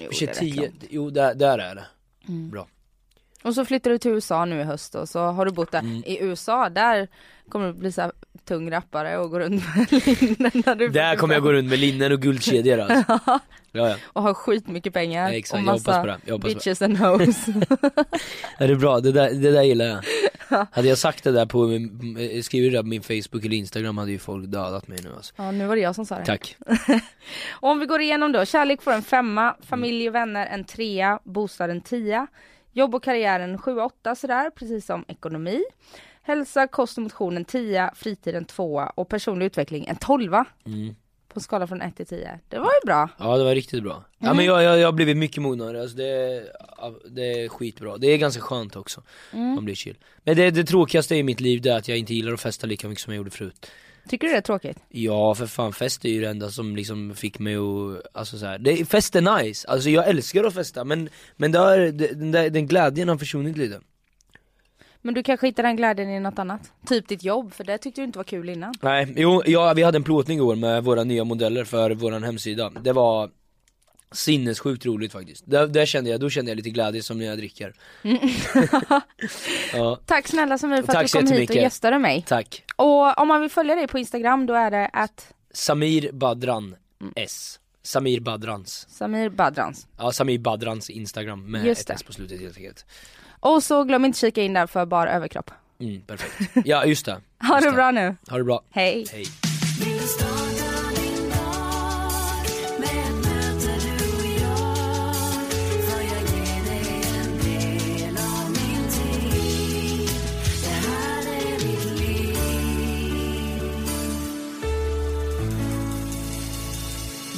Jo, det är rätt 10, långt. jo där, där är det Mm. Bra. Och så flyttar du till USA nu i höst och så har du bott där. Mm. I USA, där kommer du bli så här tung rappare och gå runt med (laughs) linnen när du Där kommer jag gå runt med linnen och guldkedjor (laughs) alltså. Ja. Ja, och ha skitmycket pengar ja exakt, och massa bitches and hoes. (laughs) Ja, det är bra, det där, det där gillar jag. Hade jag sagt det där på, min- skrivit det där på min Facebook eller Instagram hade ju folk dödat mig nu alltså. Ja nu var det jag som sa det. Tack. Och om vi går igenom då, kärlek får en femma, familj och vänner en trea, bostad en tia, jobb och karriär en sjua, åtta sådär, precis som ekonomi. Hälsa, kost och motion en tia, fritid en tvåa och personlig utveckling en tolva. mm. På en skala från 1 till 10. Det var ju bra. Ja det var riktigt bra. Ja Mm. men jag, jag, jag har blivit mycket mognare, alltså det, det är skitbra. Det är ganska skönt också, Mm. man blir chill. Men det, det tråkigaste i mitt liv det är att jag inte gillar att festa lika mycket som jag gjorde förut. Tycker du det är tråkigt? Ja för fan, fest är ju det enda som liksom fick mig att, alltså så här. Det, fest är nice, alltså jag älskar att festa men, men det, den, där, den glädjen har försvunnit lite. Men du kanske hittar den glädjen i något annat? Typ ditt jobb, för det tyckte du inte var kul innan. Nej, jo, ja, vi hade en plåtning igår med våra nya modeller för våran hemsida. Det var sinnessjukt roligt faktiskt. Där, där kände jag, då kände jag lite glädje som när jag dricker. (laughs) ja, Tack snälla som vi för Tack att du kom hit och gästade mig. tack. Och om man vill följa dig på Instagram då är det att Samir Badran S. Samir Badrans. Samir Badrans. Ja, Samir Badrans Instagram med Just ett. S på slutet helt enkelt. Och så glöm inte kika in där för bara överkropp. Mm, perfekt. Ja, just det. (laughs) Ha Just det bra nu. Ha det bra. Hej. Hej.